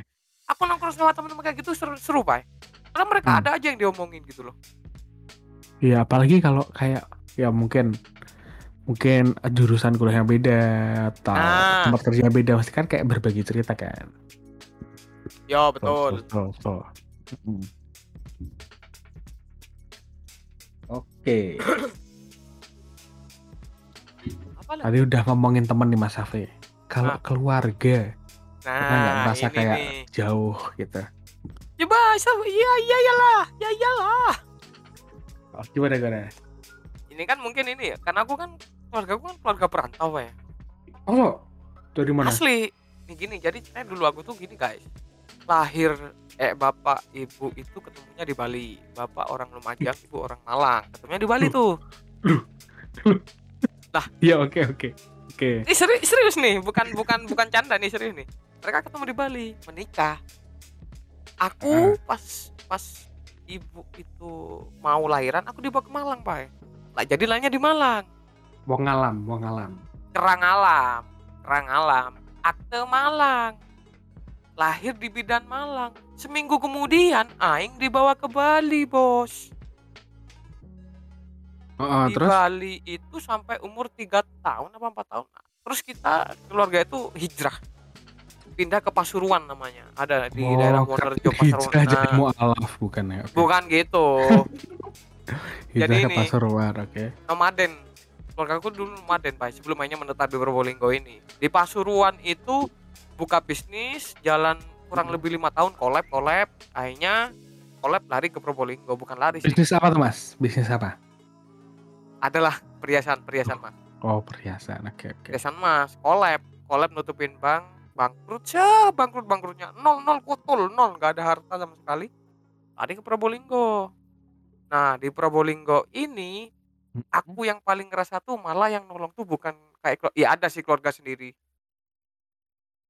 Aku nongkrong sama teman-teman kayak gitu seru, seru Pak. Karena mereka Hmm. ada aja yang diomongin gitu loh. Iya, apalagi kalau kayak ya mungkin mungkin jurusan kuliahnya beda atau Nah. tempat kerjanya beda pasti kan kayak berbagi cerita kan. Ya betul. Betul, betul. Mm. Oke. Lagi? Tadi udah ngomongin temen nih Mas Afi. Kalau Ah. keluarga, pernah nggak Nah, merasa kayak nih. jauh gitu? Ya bahasa, iya iya iyalah, ya iyalah. Oh, gimana gimana? Ini kan mungkin ini ya, karena aku kan keluarga aku kan keluarga perantau ya. Oh, dari mana? Asli. Nih gini, jadi saya dulu aku tuh gini guys. Lahir eh bapak ibu itu ketemunya di Bali. Bapak orang Lumajang, ibu orang Malang. Ketemunya di Bali tuh. Iya, oke oke. Oke. Ini serius, serius nih, bukan bukan bukan canda nih serius nih. Mereka ketemu di Bali, menikah. Aku pas pas ibu itu mau lahiran, aku dibawa ke Malang, Pak. Lah jadi lahirnya di Malang. Wong alam, wong alam. Kerang alam, kerang alam, akte Malang. Lahir di bidan Malang. Seminggu kemudian aing dibawa ke Bali, Bos. Oh, di terus Bali itu sampai umur tiga tahun apa empat tahun. Terus kita keluarga itu hijrah pindah ke Pasuruan namanya. Ada di Oh, daerah Wonorejo Pasuruan. hijrah jadi Nah, mualaf bukan ya? Oke. bukan gitu. Hijrah jadi ke ini- Pasuruan, oke. nomaden. Keluarga aku dulu nomaden, Pak. Sebelum mainnya menetap di Probolinggo ini. Di Pasuruan itu buka bisnis, jalan kurang Hmm. lebih lima tahun, kolab, kolab. Akhirnya kolab lari ke Probolinggo, bukan lari sih. Bisnis apa tuh mas? Bisnis apa? Adalah perhiasan, perhiasan mas. Oh perhiasan, oke oke. Perhiasan mas, kolab, kolab nutupin bank, bangkrut, ya bangkrut bangkrutnya nol nol kutul nol, nggak ada harta sama sekali. Lari ke Probolinggo. Nah di Probolinggo ini Hmm. aku yang paling ngerasa tuh malah yang nolong tuh bukan kayak ya ada sih keluarga sendiri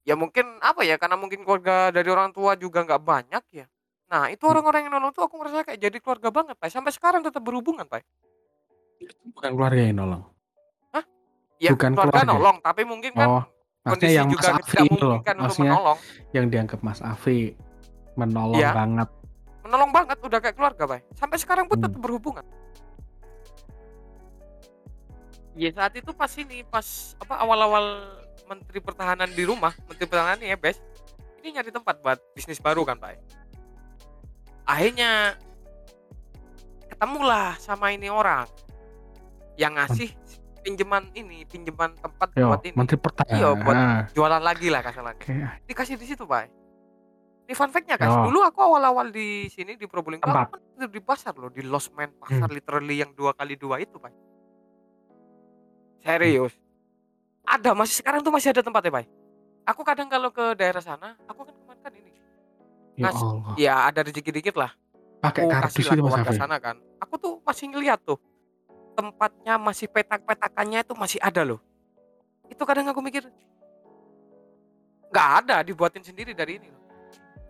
ya mungkin apa ya karena mungkin keluarga dari orang tua juga nggak banyak ya nah itu Hmm. orang-orang yang nolong tuh aku ngerasa kayak jadi keluarga banget pak sampai sekarang tetap berhubungan pak Bukan keluarga yang nolong. ya Bukan keluarga, keluarga. nolong tapi mungkin kan Oh, maksudnya kondisi yang Mas juga Afi tidak itu loh. Maksudnya menolong yang dianggap Mas Afi menolong Iya. banget. menolong banget udah kayak keluarga pak sampai sekarang pun Hmm. tetap berhubungan ya saat itu pas ini pas apa awal-awal menteri pertahanan di rumah menteri pertahanan ini ya bes ini nyari tempat buat bisnis baru kan pak? Akhirnya ketemulah sama ini orang yang ngasih pinjaman ini pinjaman tempat Yo, buat ini. Menteri Pertahanan. Iya, buat- Ah, jualan lagi lah kasarannya Oke, dikasih di situ pak. Ini fun fact-nya guys. Oh. dulu aku awal-awal di sini di Probolinggo aku kan di pasar loh di Losmen pasar literally yang dua kali dua itu pak. Serius ada masih sekarang tuh masih ada tempatnya pak aku kadang kalau ke daerah sana aku kan kemarin kan ini. Ya Allah. ya ada rezeki dikit lah. Pakai kardus itu ke Mas sana kan. Aku tuh masih ngeliat tuh tempatnya masih petak-petakannya itu masih ada loh. Itu kadang aku mikir nggak ada dibuatin sendiri dari ini loh.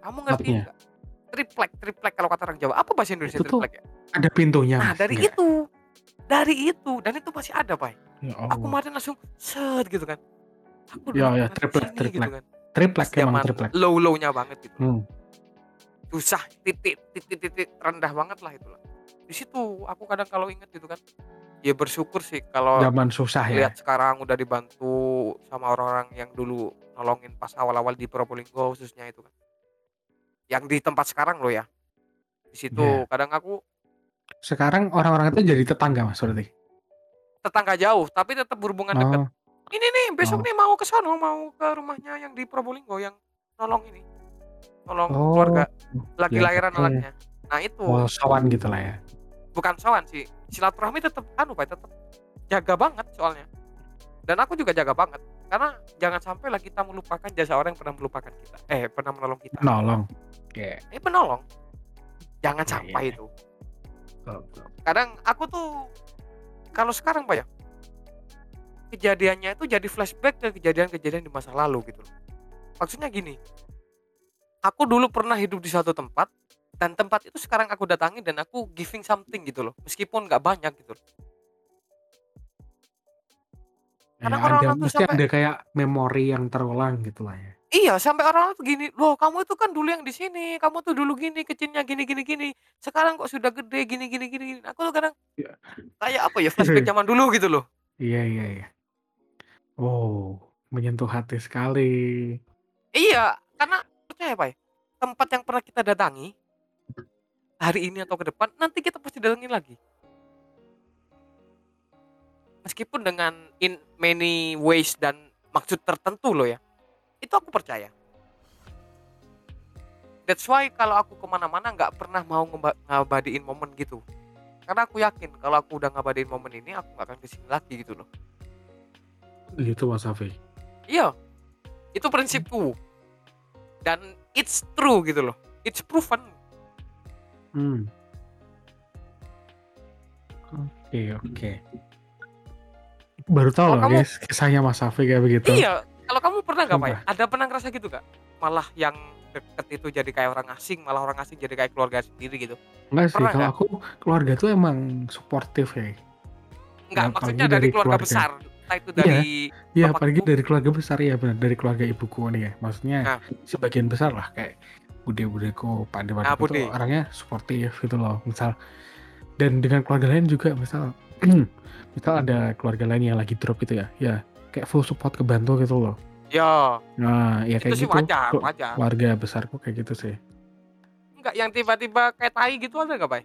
Kamu ngerti nggak? Triplek triplek kalau kata orang Jawa. Apa bahasa Indonesia Itu triplek ya? Ada pintunya. nah Mas, dari enggak? itu. Dari itu. Dan itu masih ada pak Ya aku Allah. kemarin langsung set gitu kan aku Ya, ya, triplek, sini triplek. gitu kan Triplek emang triplek. low lownya banget gitu Hmm. susah titik titik titik rendah banget lah itulah di situ aku kadang kalau inget gitu kan ya bersyukur sih kalau Zaman susah ya. lihat sekarang udah dibantu sama orang-orang yang dulu nolongin pas awal-awal di Probolinggo khususnya itu kan yang di tempat sekarang loh ya di situ Iya. kadang aku Sekarang orang-orang itu jadi tetangga Mas berarti. Tetangga jauh tapi tetap berhubungan dekat Oh, ini nih besok Oh. nih mau ke sana mau ke rumahnya yang di Probolinggo yang nolong ini nolong Oh, keluarga lagi ya, lahiran oke. anaknya nah itu oh sawan gitu lah ya. bukan sowan sih silaturahmi tetap anu pak tetap jaga banget soalnya dan aku juga jaga banget karena jangan sampai lah kita melupakan jasa orang yang pernah melupakan kita eh pernah menolong kita Nolong. Oke. eh penolong jangan Iya, sampai iya. itu kadang aku tuh kalau sekarang pak ya kejadiannya itu jadi flashback ke kejadian-kejadian di masa lalu gitu loh. maksudnya gini aku dulu pernah hidup di suatu tempat dan tempat itu sekarang aku datangi dan aku giving something gitu loh meskipun nggak banyak gitu loh Ya, ada, tuh mesti sampai- ada kayak memori yang terulang gitu lah ya. Iya, sampai orang tuh gini, loh kamu itu kan dulu yang di sini, kamu tuh dulu gini, kecilnya gini gini gini. Sekarang kok sudah gede gini gini gini. gini." Aku tuh kadang Iya. kayak apa ya flashback zaman dulu gitu loh. Iya iya iya. Oh, menyentuh hati sekali. Iya, karena percaya Pak, ya, tempat yang pernah kita datangi hari ini atau ke depan nanti kita pasti datangin lagi. Meskipun dengan in many ways dan maksud tertentu loh ya, itu aku percaya. That's why kalau aku ke mana-mana nggak pernah mau ngabadiin momen gitu. Karena aku yakin kalau aku udah ngabadiin momen ini aku nggak akan ke sini lagi gitu loh. Gitu Mas Afi. Iya, itu prinsipku. Dan it's true gitu loh. It's proven. Hmm. Oke oke. Baru tahu Oh, loh kamu- guys kisahnya Mas Afi kayak begitu. Iya, kalau kamu pernah nggak Pak? ya? Sumpah. Ada pernah ngerasa gitu gak? Malah yang deket itu jadi kayak orang asing, malah orang asing jadi kayak keluarga sendiri gitu. Enggak sih Pernah kalau nggak? aku keluarga tuh emang suportif ya. Enggak, Ya, maksudnya dari, dari keluarga, keluarga. besar. Entah itu dari Iya, apalagi dari keluarga besar ya benar dari keluarga ibuku nih ya. Maksudnya Nah. sebagian besar lah kayak bude-budeku, pade-pade Nah, itu orangnya suportif gitu loh. Misal dan dengan keluarga lain juga misal misal ada keluarga lain yang lagi drop gitu ya. Ya kayak full support kebantu gitu loh. Ya, Nah, ya itu kayak sih gitu. wajar, Kok wajar. keluarga besarku kayak gitu sih. Enggak yang tiba-tiba kayak tai gitu ada nggak, Bay?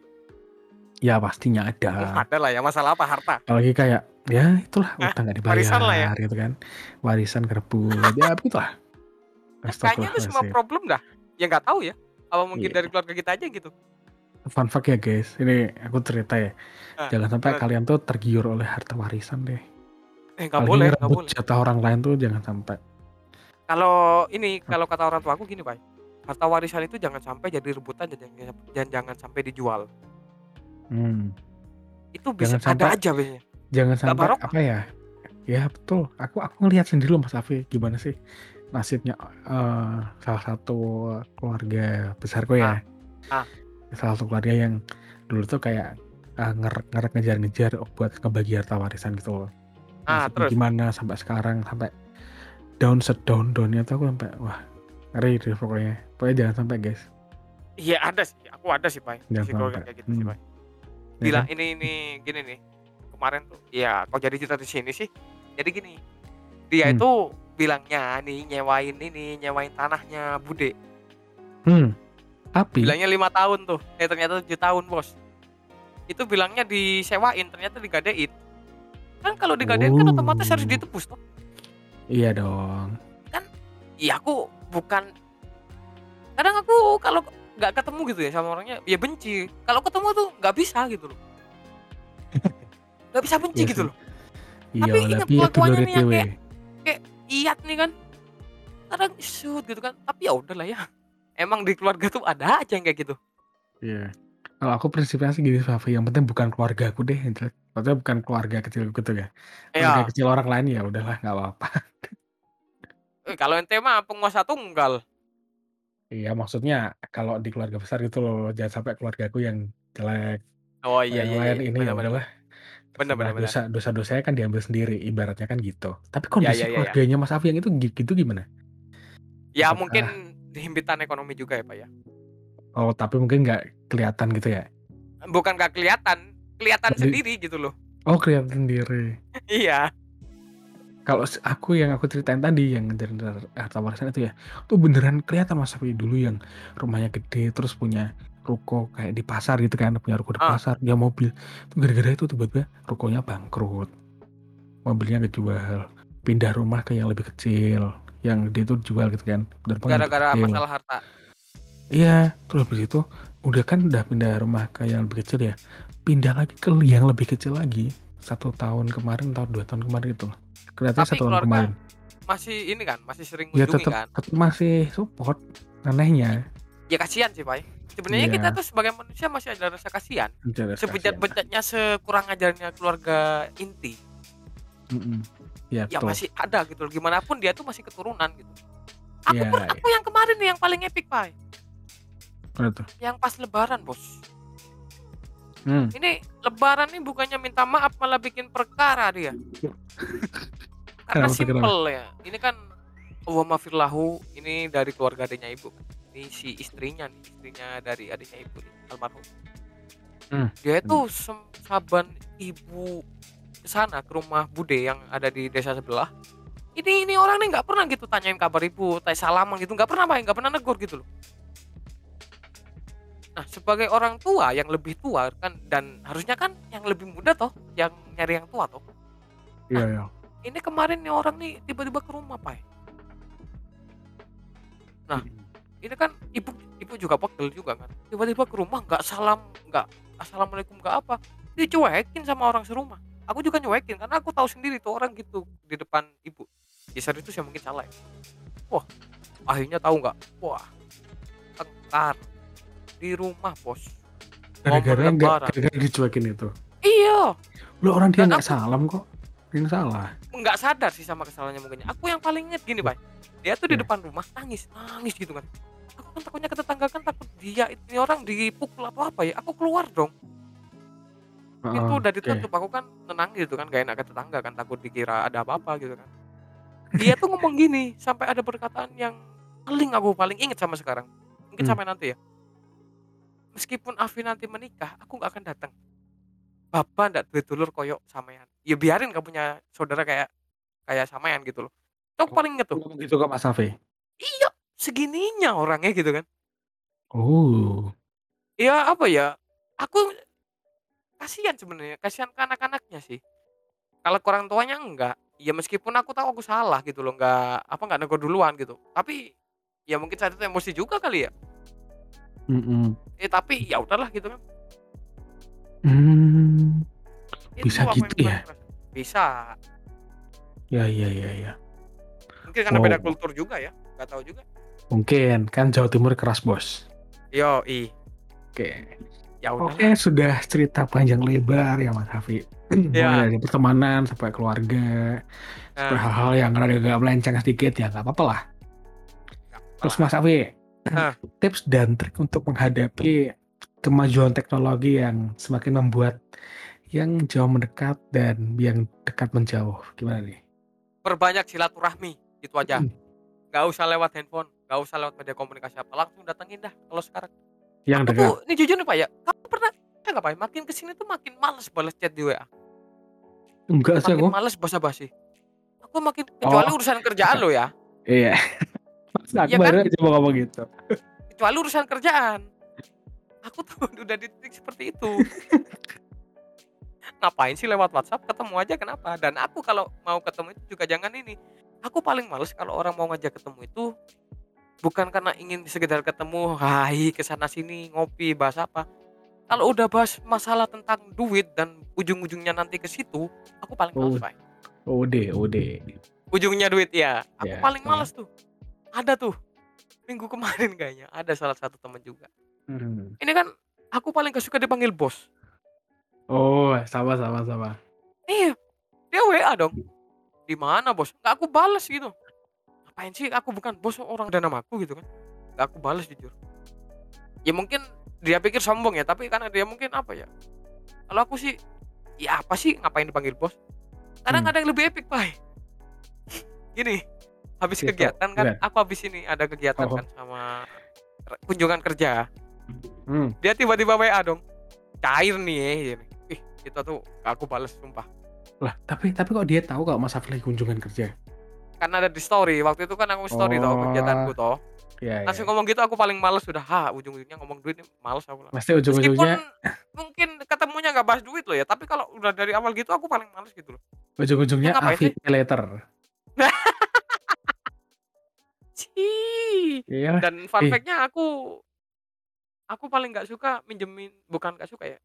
Ya pastinya ada. ada lah ya, masalah apa? Harta. Apalagi kayak ya itulah Hah? utang nggak Warisan lah ya? dibayar gitu kan. Warisan kerebut. ya begitulah. Kayaknya itu semua Astagfirullahaladzim. problem dah. Ya nggak tahu ya. Apa mungkin Iya. dari keluarga kita aja gitu? Fun fact ya guys, ini aku cerita ya. Ah, Jangan sampai kalian tuh tergiur oleh harta warisan deh. Eh nggak boleh, nggak boleh. jatah orang lain tuh jangan sampai. Kalau ini kalau kata orang tua aku gini, Bay. Harta warisan itu jangan sampai jadi rebutan dan jangan, dan jangan sampai dijual. Hmm. Itu bisa Jangan ada sampai- aja biasanya. Jangan sampai barokah. apa ya? Ya betul. Aku aku ngelihat sendiri loh Mas Afi gimana sih nasibnya eh, salah satu keluarga besarku ya. Ah, ah. Salah satu keluarga yang dulu tuh kayak eh, ngerek ngerek ngejar-ngejar buat ngebagi harta warisan gitu loh. Ah, terus? gimana sampai sekarang sampai down sedown downnya tuh aku sampai wah ngeri deh pokoknya. Pokoknya jangan sampai guys. Iya ada sih, aku ada sih, keluarga sampai. kayak gitu sih, Hmm. Bay. Ya kan? ini ini gini nih. Kemarin tuh, ya kok jadi cerita di sini sih? Jadi gini, dia Hmm. itu bilangnya nih nyewain ini, nyewain tanahnya Bude. Hmm. Tapi Bilangnya lima tahun tuh, eh ternyata tujuh tahun bos. Itu bilangnya disewain, ternyata digadein. Kan kalau digadein kan otomatis harus Oh. ditebus tuh. iya dong. Iya aku bukan. Kadang aku kalau nggak ketemu gitu ya sama orangnya, ya benci. Kalau ketemu tuh nggak bisa gitu loh. Nggak bisa benci Iya gitu loh. Iya, Tapi ingat kelakuannya nih yang TW. kayak- Iyat nih kan. Kadang shoot gitu kan. Tapi ya udahlah ya. Emang di keluarga tuh ada aja yang kayak gitu. Iya. Kalau aku prinsipnya sih gini, Fafi, yang penting bukan keluarga aku deh, yang. Maksudnya bukan keluarga kecil gitu ya. Keluarga Iya. kecil orang lain ya udahlah nggak apa-apa. Eh, kalau ente mah penguasa tunggal. Iya, maksudnya kalau di keluarga besar gitu loh, jangan sampai keluarga aku yang jelek. Oh iya yang iya. lain iya. ini ya Benar, benar. udahlah. Benar, Terserah benar, benar. dosa dosa dosanya kan diambil sendiri, ibaratnya kan gitu. Tapi Ya kondisi ya ya ya. keluarganya Mas Afi yang itu gi- gitu gimana? Ya Apakah- mungkin himpitan ekonomi juga ya pak ya. Oh, tapi mungkin nggak kelihatan gitu ya? Bukan gak kelihatan, kelihatan Jadi- sendiri gitu loh. Oh, kelihatan sendiri. Iya. Kalau aku yang aku ceritain tadi yang dari harta warisan itu ya, tuh beneran kelihatan Mas Afi dulu yang rumahnya gede terus punya ruko kayak di pasar gitu kan, punya ruko di Ah. pasar, dia mobil. Tuh gara-gara itu tiba-tiba rukonya bangkrut. Mobilnya kejual, pindah rumah ke yang lebih kecil, yang dia tuh jual gitu kan. Gara-gara masalah harta. Iya, terus habis itu udah kan udah pindah rumah ke yang lebih kecil ya. Pindah lagi ke yang lebih kecil lagi. Satu tahun kemarin atau dua tahun kemarin itu. Kelihatannya Tapi satu tahun kemarin. Masih ini kan, masih sering Ya tetap, kan. tetap masih support anehnya. Ya kasihan sih pak. Sebenarnya Iya. kita tuh sebagai manusia masih ada rasa kasihan. Sebejat-bejatnya sekurang ajarnya keluarga inti. Mm-mm. Ya, Ya betul. masih ada gitu loh. Gimana pun dia tuh masih keturunan gitu. Aku Iya, pun, aku yang kemarin nih yang paling epic pak. Yang pas lebaran bos. Hmm. Ini lebaran nih bukannya minta maaf malah bikin perkara dia. Karena simpel ya. Ini kan wa mafirlahu ini dari keluarga adiknya ibu. Ini si istrinya nih, istrinya dari adiknya ibu nih, almarhum. Hmm. Dia itu sem- saban ibu ke sana ke rumah Bude yang ada di desa sebelah. Ini ini orang nih nggak pernah gitu tanyain kabar ibu, tanya salaman gitu, nggak pernah main, nggak pernah negur gitu loh. Nah, sebagai orang tua yang lebih tua kan dan harusnya kan yang lebih muda toh, yang nyari yang tua toh. Iya, iya. Ini kemarin nih orang nih tiba-tiba ke rumah, Pak. Nah, ini kan ibu ibu juga pegel juga kan. Tiba-tiba ke rumah nggak salam, nggak assalamualaikum nggak apa. Dicuekin sama orang serumah. Aku juga nyuekin karena aku tahu sendiri tuh orang gitu di depan ibu. Ya saat itu saya mungkin salah ya. Wah, akhirnya tahu nggak? Wah, tengkar di rumah bos. Gara-gara nggak, gara-gara dicuekin itu. Iya, Lu orang dia nggak salam kok. Yang salah. nggak sadar sih sama kesalahannya mungkin. Aku yang paling inget gini, Pak. Dia tuh di Ya. depan rumah nangis, nangis gitu kan. Aku kan takutnya ke tetangga kan takut dia ini orang dipukul atau apa ya. Aku keluar dong. Heeh, itu udah ditutup. Aku kan tenang gitu kan, gak enak ke tetangga kan takut dikira ada apa-apa gitu kan. Dia tuh ngomong gini sampai ada perkataan yang paling aku paling inget sama sekarang. Mungkin Hmm. sampai nanti ya. Meskipun Afi nanti menikah, aku nggak akan datang. Bapak ndak duwe dulur koyok sampean. Ya biarin kamu punya saudara kayak kayak sampean gitu loh. Itu aku paling inget tuh. Gitu kok Mas Safi? Iya, segininya orangnya gitu kan. Oh. Ya apa ya? Aku kasihan sebenarnya, kasihan ke anak-anaknya sih. Kalau orang tuanya enggak, ya meskipun aku tahu aku salah gitu loh, enggak apa enggak nego duluan gitu. Tapi ya mungkin saat itu emosi juga kali ya. Mhm. Eh tapi ya udahlah gitu kan. Itu Bisa gitu ya? Bisa. Ya ya ya ya. Mungkin karena beda Wow. kultur juga ya, nggak tahu juga. Mungkin, kan Jawa Timur keras, Bos. Yoi. Oke. Ya udahlah. Oke, sudah cerita panjang lebar ya Mas Hafi. Mulai Iya. dari pertemanan sampai keluarga, sampai Nah, hal-hal yang agak melenceng sedikit ya nggak apa-apa lah. Terus. Mas Hafi, Nah. tips dan trik untuk menghadapi kemajuan teknologi yang semakin membuat yang jauh mendekat dan yang dekat menjauh. Gimana nih? Perbanyak silaturahmi, gitu aja. Hmm. Nggak usah lewat handphone, nggak usah lewat media komunikasi apa, langsung datengin dah kalau sekarang. Yang Aku dekat. tuh, ini jujur nih Pak ya, kamu pernah ya nggak Pak, ya, makin ke sini tuh makin males balas chat di WA. Enggak sih Makin aku. males basa-basi. Aku makin kecuali Oh. urusan kerjaan lo ya, Iya. Masa aku kan? baru aja mau ngomong gitu. kecuali urusan kerjaan. Aku tuh udah di titik seperti itu. Ngapain sih lewat WhatsApp ketemu aja kenapa? Dan aku kalau mau ketemu itu juga jangan ini. Aku paling males kalau orang mau ngajak ketemu itu bukan karena ingin sekedar ketemu, hai ke sana sini ngopi bahas apa. Kalau udah bahas masalah tentang duit dan ujung-ujungnya nanti ke situ, aku paling males, Oh. Pak. OD, OD. Ujungnya duit ya. Aku Ya, paling ya. males tuh. Ada tuh. Minggu kemarin kayaknya ada salah satu teman juga. Hmm. Ini kan aku paling gak suka dipanggil bos. Oh, sama sama sama. Iya, dia WA dong. Di mana bos? Gak aku balas gitu. Ngapain sih aku bukan bos orang dan namaku gitu kan? Gak aku balas jujur. Ya mungkin dia pikir sombong ya, tapi karena dia mungkin apa ya? Kalau aku sih, ya apa sih ngapain dipanggil bos? Kadang Hmm. ada yang lebih epic, Pak. Gini, habis Gitu, kegiatan kan, gimana? aku habis ini ada kegiatan Oh. kan sama kunjungan kerja. Hmm. Dia tiba-tiba WA dong. Cair nih gini. Ih, itu tuh gak aku balas sumpah. Lah, tapi tapi kok dia tahu kalau Mas Afli kunjungan kerja? karena ada di story waktu itu kan aku story toh Oh. kegiatanku toh Ya, langsung ya. ngomong gitu aku paling males sudah ha ujung-ujungnya ngomong duit males aku lah. Pasti meskipun ujung-ujungnya mungkin ketemunya nggak bahas duit loh ya tapi kalau udah dari awal gitu aku paling males gitu loh ujung-ujungnya Ya, ngapain Cih. Iya. dan fun Ih. fact-nya aku aku paling nggak suka minjemin bukan nggak suka ya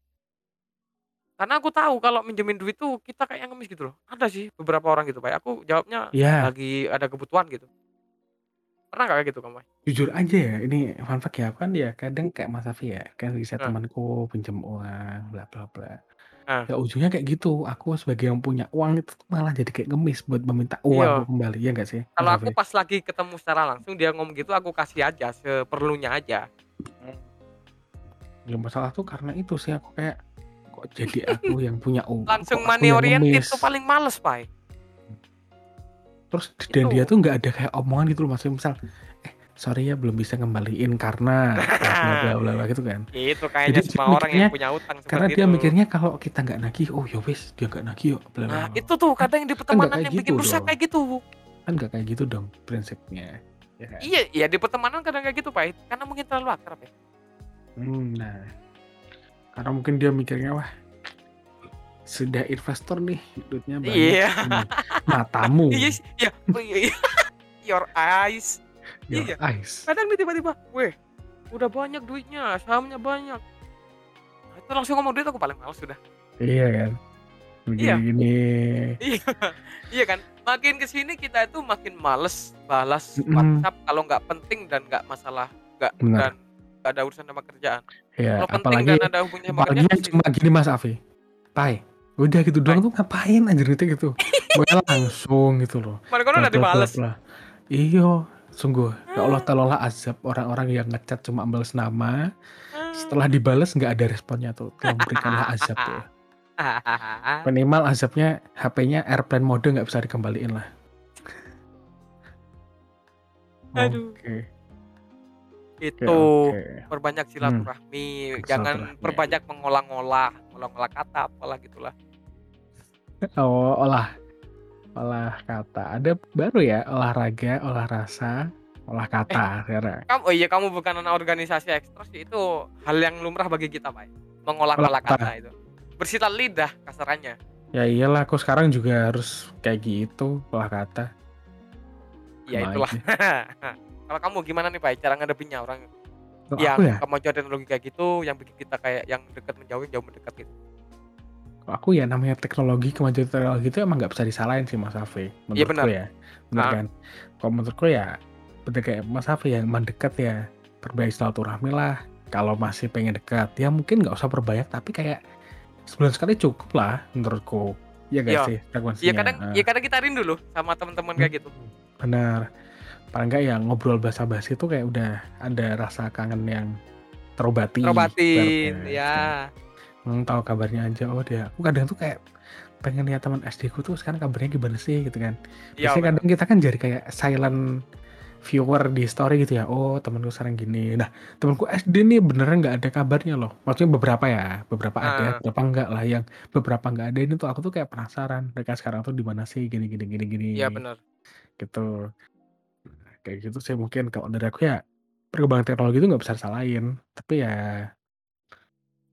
karena aku tahu kalau minjemin duit tuh kita kayak ngemis gitu loh ada sih beberapa orang gitu pak aku jawabnya Ya, lagi ada kebutuhan gitu pernah nggak kayak gitu kamu Pak? jujur aja ya, ini fun fact ya kan ya kadang kayak Mas Afi ya, kan bisa Nah. temanku pinjam uang, bla bla bla. Nah. Ya ujungnya kayak gitu. Aku sebagai yang punya uang itu malah jadi kayak ngemis buat meminta Iya. uang kembali, ya enggak sih? Mas kalau aku pas lagi ketemu secara langsung dia ngomong gitu aku kasih aja seperlunya aja Ya masalah tuh karena itu sih aku kayak kok jadi aku yang punya uang. langsung aku money yang oriented ngemis? tuh paling males pak Terus dan Itu. dia tuh nggak ada kayak omongan gitu loh maksudnya misal sorry ya belum bisa ngembaliin karena bla bla bla gitu kan. itu kayaknya Jadi semua orang yang mikirnya- punya utang Karena dia itu. mikirnya kalau kita nggak nagih, oh ya wis dia nggak nagih yuk. Bla, bla, nah itu tuh kadang yang di pertemanan kayak yang bikin gitu rusak dong. kayak gitu kan nggak kayak gitu dong prinsipnya. Ya kan? iya iya di pertemanan kadang kayak gitu pak karena mungkin terlalu akrab ya Hmm, nah, karena mungkin dia mikirnya wah sudah investor nih duitnya banyak. Iya. ini. Matamu, iya sih, iya oh, iya iya. your eyes your iya. eyes. kadang nih tiba-tiba weh udah banyak duitnya sahamnya banyak nah, itu langsung ngomong duit aku paling males sudah Iya kan. Iya. Begini-gini. iya iya kan makin ke sini kita itu makin males balas Mm-mm. WhatsApp kalau nggak penting dan nggak masalah nggak dan nggak ada urusan sama kerjaan Ya, kalau penting apalagi dan ada hubungannya sama kerjaan pasti. cuma gini Mas Afi. Pai, udah gitu doang tuh ngapain anjir itu gitu. Gue langsung gitu loh. Kemarin kan udah dibales. Iya, sungguh. Ya Allah telolah azab orang-orang yang ngechat cuma balas nama, setelah dibales nggak ada responnya tuh. Tolong berikanlah azab tuh. Minimal azabnya HP-nya airplane mode nggak bisa dikembaliin lah. Aduh. Oke, itu oke, oke. perbanyak silaturahmi jangan Silaturahmi. perbanyak mengolah-ngolah mengolah-ngolah kata apalah gitulah Oh, olah. Olah kata. Ada baru ya olahraga, olah rasa, olah Eh, kata sekarang. kamu oh iya kamu bukan anak organisasi ekstros itu hal yang lumrah bagi kita, Pak. Mengolah-olah Olah kata. itu. Bersilat lidah kasarannya. Ya iyalah, aku sekarang juga harus kayak gitu olah kata. Ya Sama itulah. Kalau kamu gimana nih, Pak? Cara ngadepinnya orang Kalau yang ya, kemajuan teknologi kayak gitu, yang bikin kita kayak yang dekat menjauh, jauh mendekat gitu. Aku ya namanya teknologi, kemajuan teknologi itu emang nggak bisa disalahin sih Mas Afi. Iya, Menurutku benar. ya, bener Ah. kan? Kalau menurutku ya, bener kayak Mas Afi yang mendekat ya, perbaiki silaturahmi lah. Kalau masih pengen dekat, ya mungkin nggak usah perbanyak, tapi kayak sebulan sekali cukup lah menurutku. Iya gak Iya. sih Ya kadang Ah. ya kadang kita rindu loh sama teman-teman kayak gitu. Benar. Paling nggak ya ngobrol basa-basi itu kayak udah ada rasa kangen yang terobati. Terobatin, ibaratnya. ya. Hmm, tahu kabarnya aja. Oh dia, aku kadang tuh kayak pengen lihat teman SD ku tuh sekarang kabarnya gimana sih gitu kan. Iya, Biasanya benar. kadang kita kan jadi kayak silent viewer di story gitu ya. Oh temanku sekarang gini. Nah temanku SD nih beneran nggak ada kabarnya loh. Maksudnya beberapa ya, beberapa ada, Ah. beberapa enggak lah. Yang beberapa nggak ada ini tuh aku tuh kayak penasaran. Mereka sekarang tuh di mana sih? Gini gini gini gini. Iya benar. gitu kayak gitu sih mungkin kalau dari aku ya perkembangan teknologi itu nggak bisa disalahin tapi ya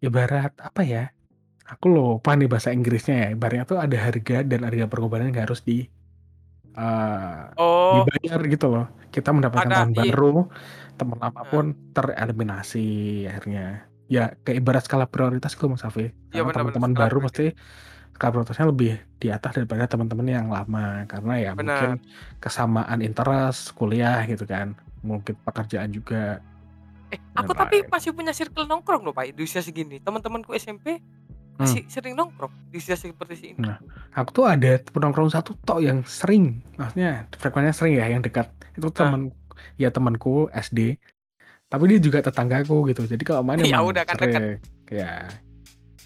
ibarat apa ya aku lupa nih bahasa Inggrisnya ya ibaratnya tuh ada harga dan harga pengorbanan yang harus di eh, Oh, dibayar gitu loh. Kita mendapatkan Ada, teman iya. baru teman lama pun tereliminasi akhirnya. Ya kayak ibarat skala prioritas gitu Mas Safi Iya, benar-benar, teman-teman baru pasti skala prioritasnya lebih di atas daripada teman-teman yang lama. Karena ya mungkin benar. kesamaan interest kuliah gitu kan mungkin pekerjaan juga Eh, aku tapi masih punya circle nongkrong loh, Pak, di usia segini. Teman-temanku SMP masih sering nongkrong di usia seperti ini. Nah, aku tuh ada penongkrong satu tok yang sering maksudnya frekuensinya sering ya yang dekat itu Ah. teman ya temanku SD tapi dia juga tetanggaku gitu jadi kalau main Ya udah kan dekat. ya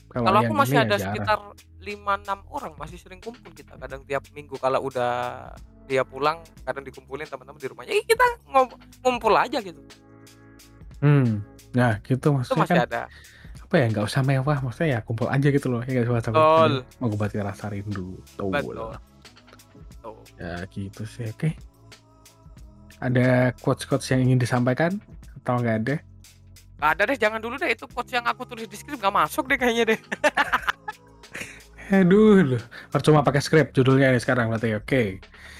kalau aku masih ya ada jarang. sekitar 5-6 orang masih sering kumpul kita kadang tiap minggu kalau udah dia pulang kadang dikumpulin teman-teman di rumahnya. Eh, kita ngumpul aja gitu. Hmm nah gitu Itu maksudnya masih kan ada. apa ya nggak usah mewah maksudnya ya kumpul aja gitu loh ya nggak usah Betul. mengobati rasa rindu tuh Betul. Tuh. ya gitu sih oke ada quotes quotes yang ingin disampaikan atau nggak ada Gak ada deh, jangan dulu deh itu quotes yang aku tulis di skrip gak masuk deh kayaknya deh. aduh loh percuma pakai script judulnya ini sekarang berarti oke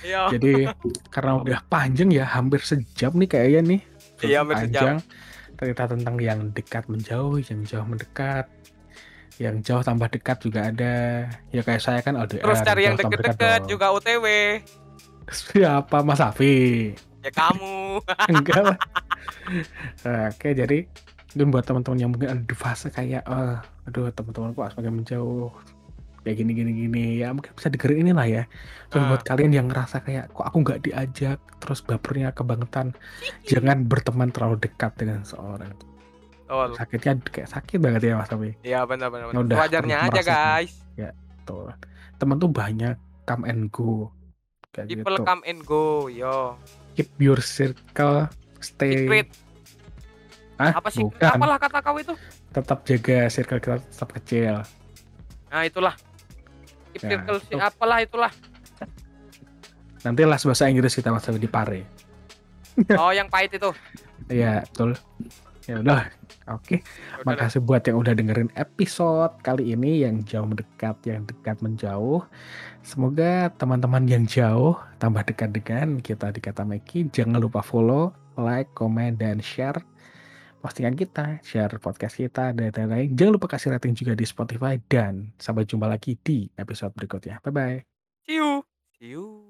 Iya. jadi karena udah panjang ya hampir sejam nih kayaknya nih Iya, panjang cerita tentang yang dekat menjauh yang jauh mendekat yang jauh tambah dekat juga ada. Ya kayak saya kan LDR Terus cari yang deket-deket juga OTW. siapa? Mas Afi. Ya kamu. enggak lah oke jadi dan buat teman-teman yang mungkin ada di fase kayak eh aduh teman-temanku semakin menjauh kayak gini gini gini ya mungkin bisa dengerin ini lah ya terus Ah. buat kalian yang ngerasa kayak kok aku nggak diajak terus bapernya kebangetan jangan berteman terlalu dekat dengan seorang Betul. sakitnya kayak sakit banget ya mas tapi Iya benar-benar. Ya udah, Wajarnya aja guys. tuh teman tuh banyak come and go kayak People gitu come and go, yo. keep your circle stay Secret. Apa sih? bukan Apalah kata kau itu? tetap jaga circle kita tetap kecil Nah, itulah. Keep Ya, circle itu. apalah itulah. nanti les bahasa Inggris kita mas Abi di Pare Oh, yang pahit itu. Iya betul ya udah oke Ya udah deh. makasih buat yang udah dengerin episode kali ini yang jauh mendekat yang dekat menjauh semoga teman-teman yang jauh tambah dekat dengan kita di kata Meki jangan lupa follow like comment dan share postingan kita share podcast kita dan lain-lain jangan lupa kasih rating juga di Spotify dan sampai jumpa lagi di episode berikutnya bye bye See you. See you.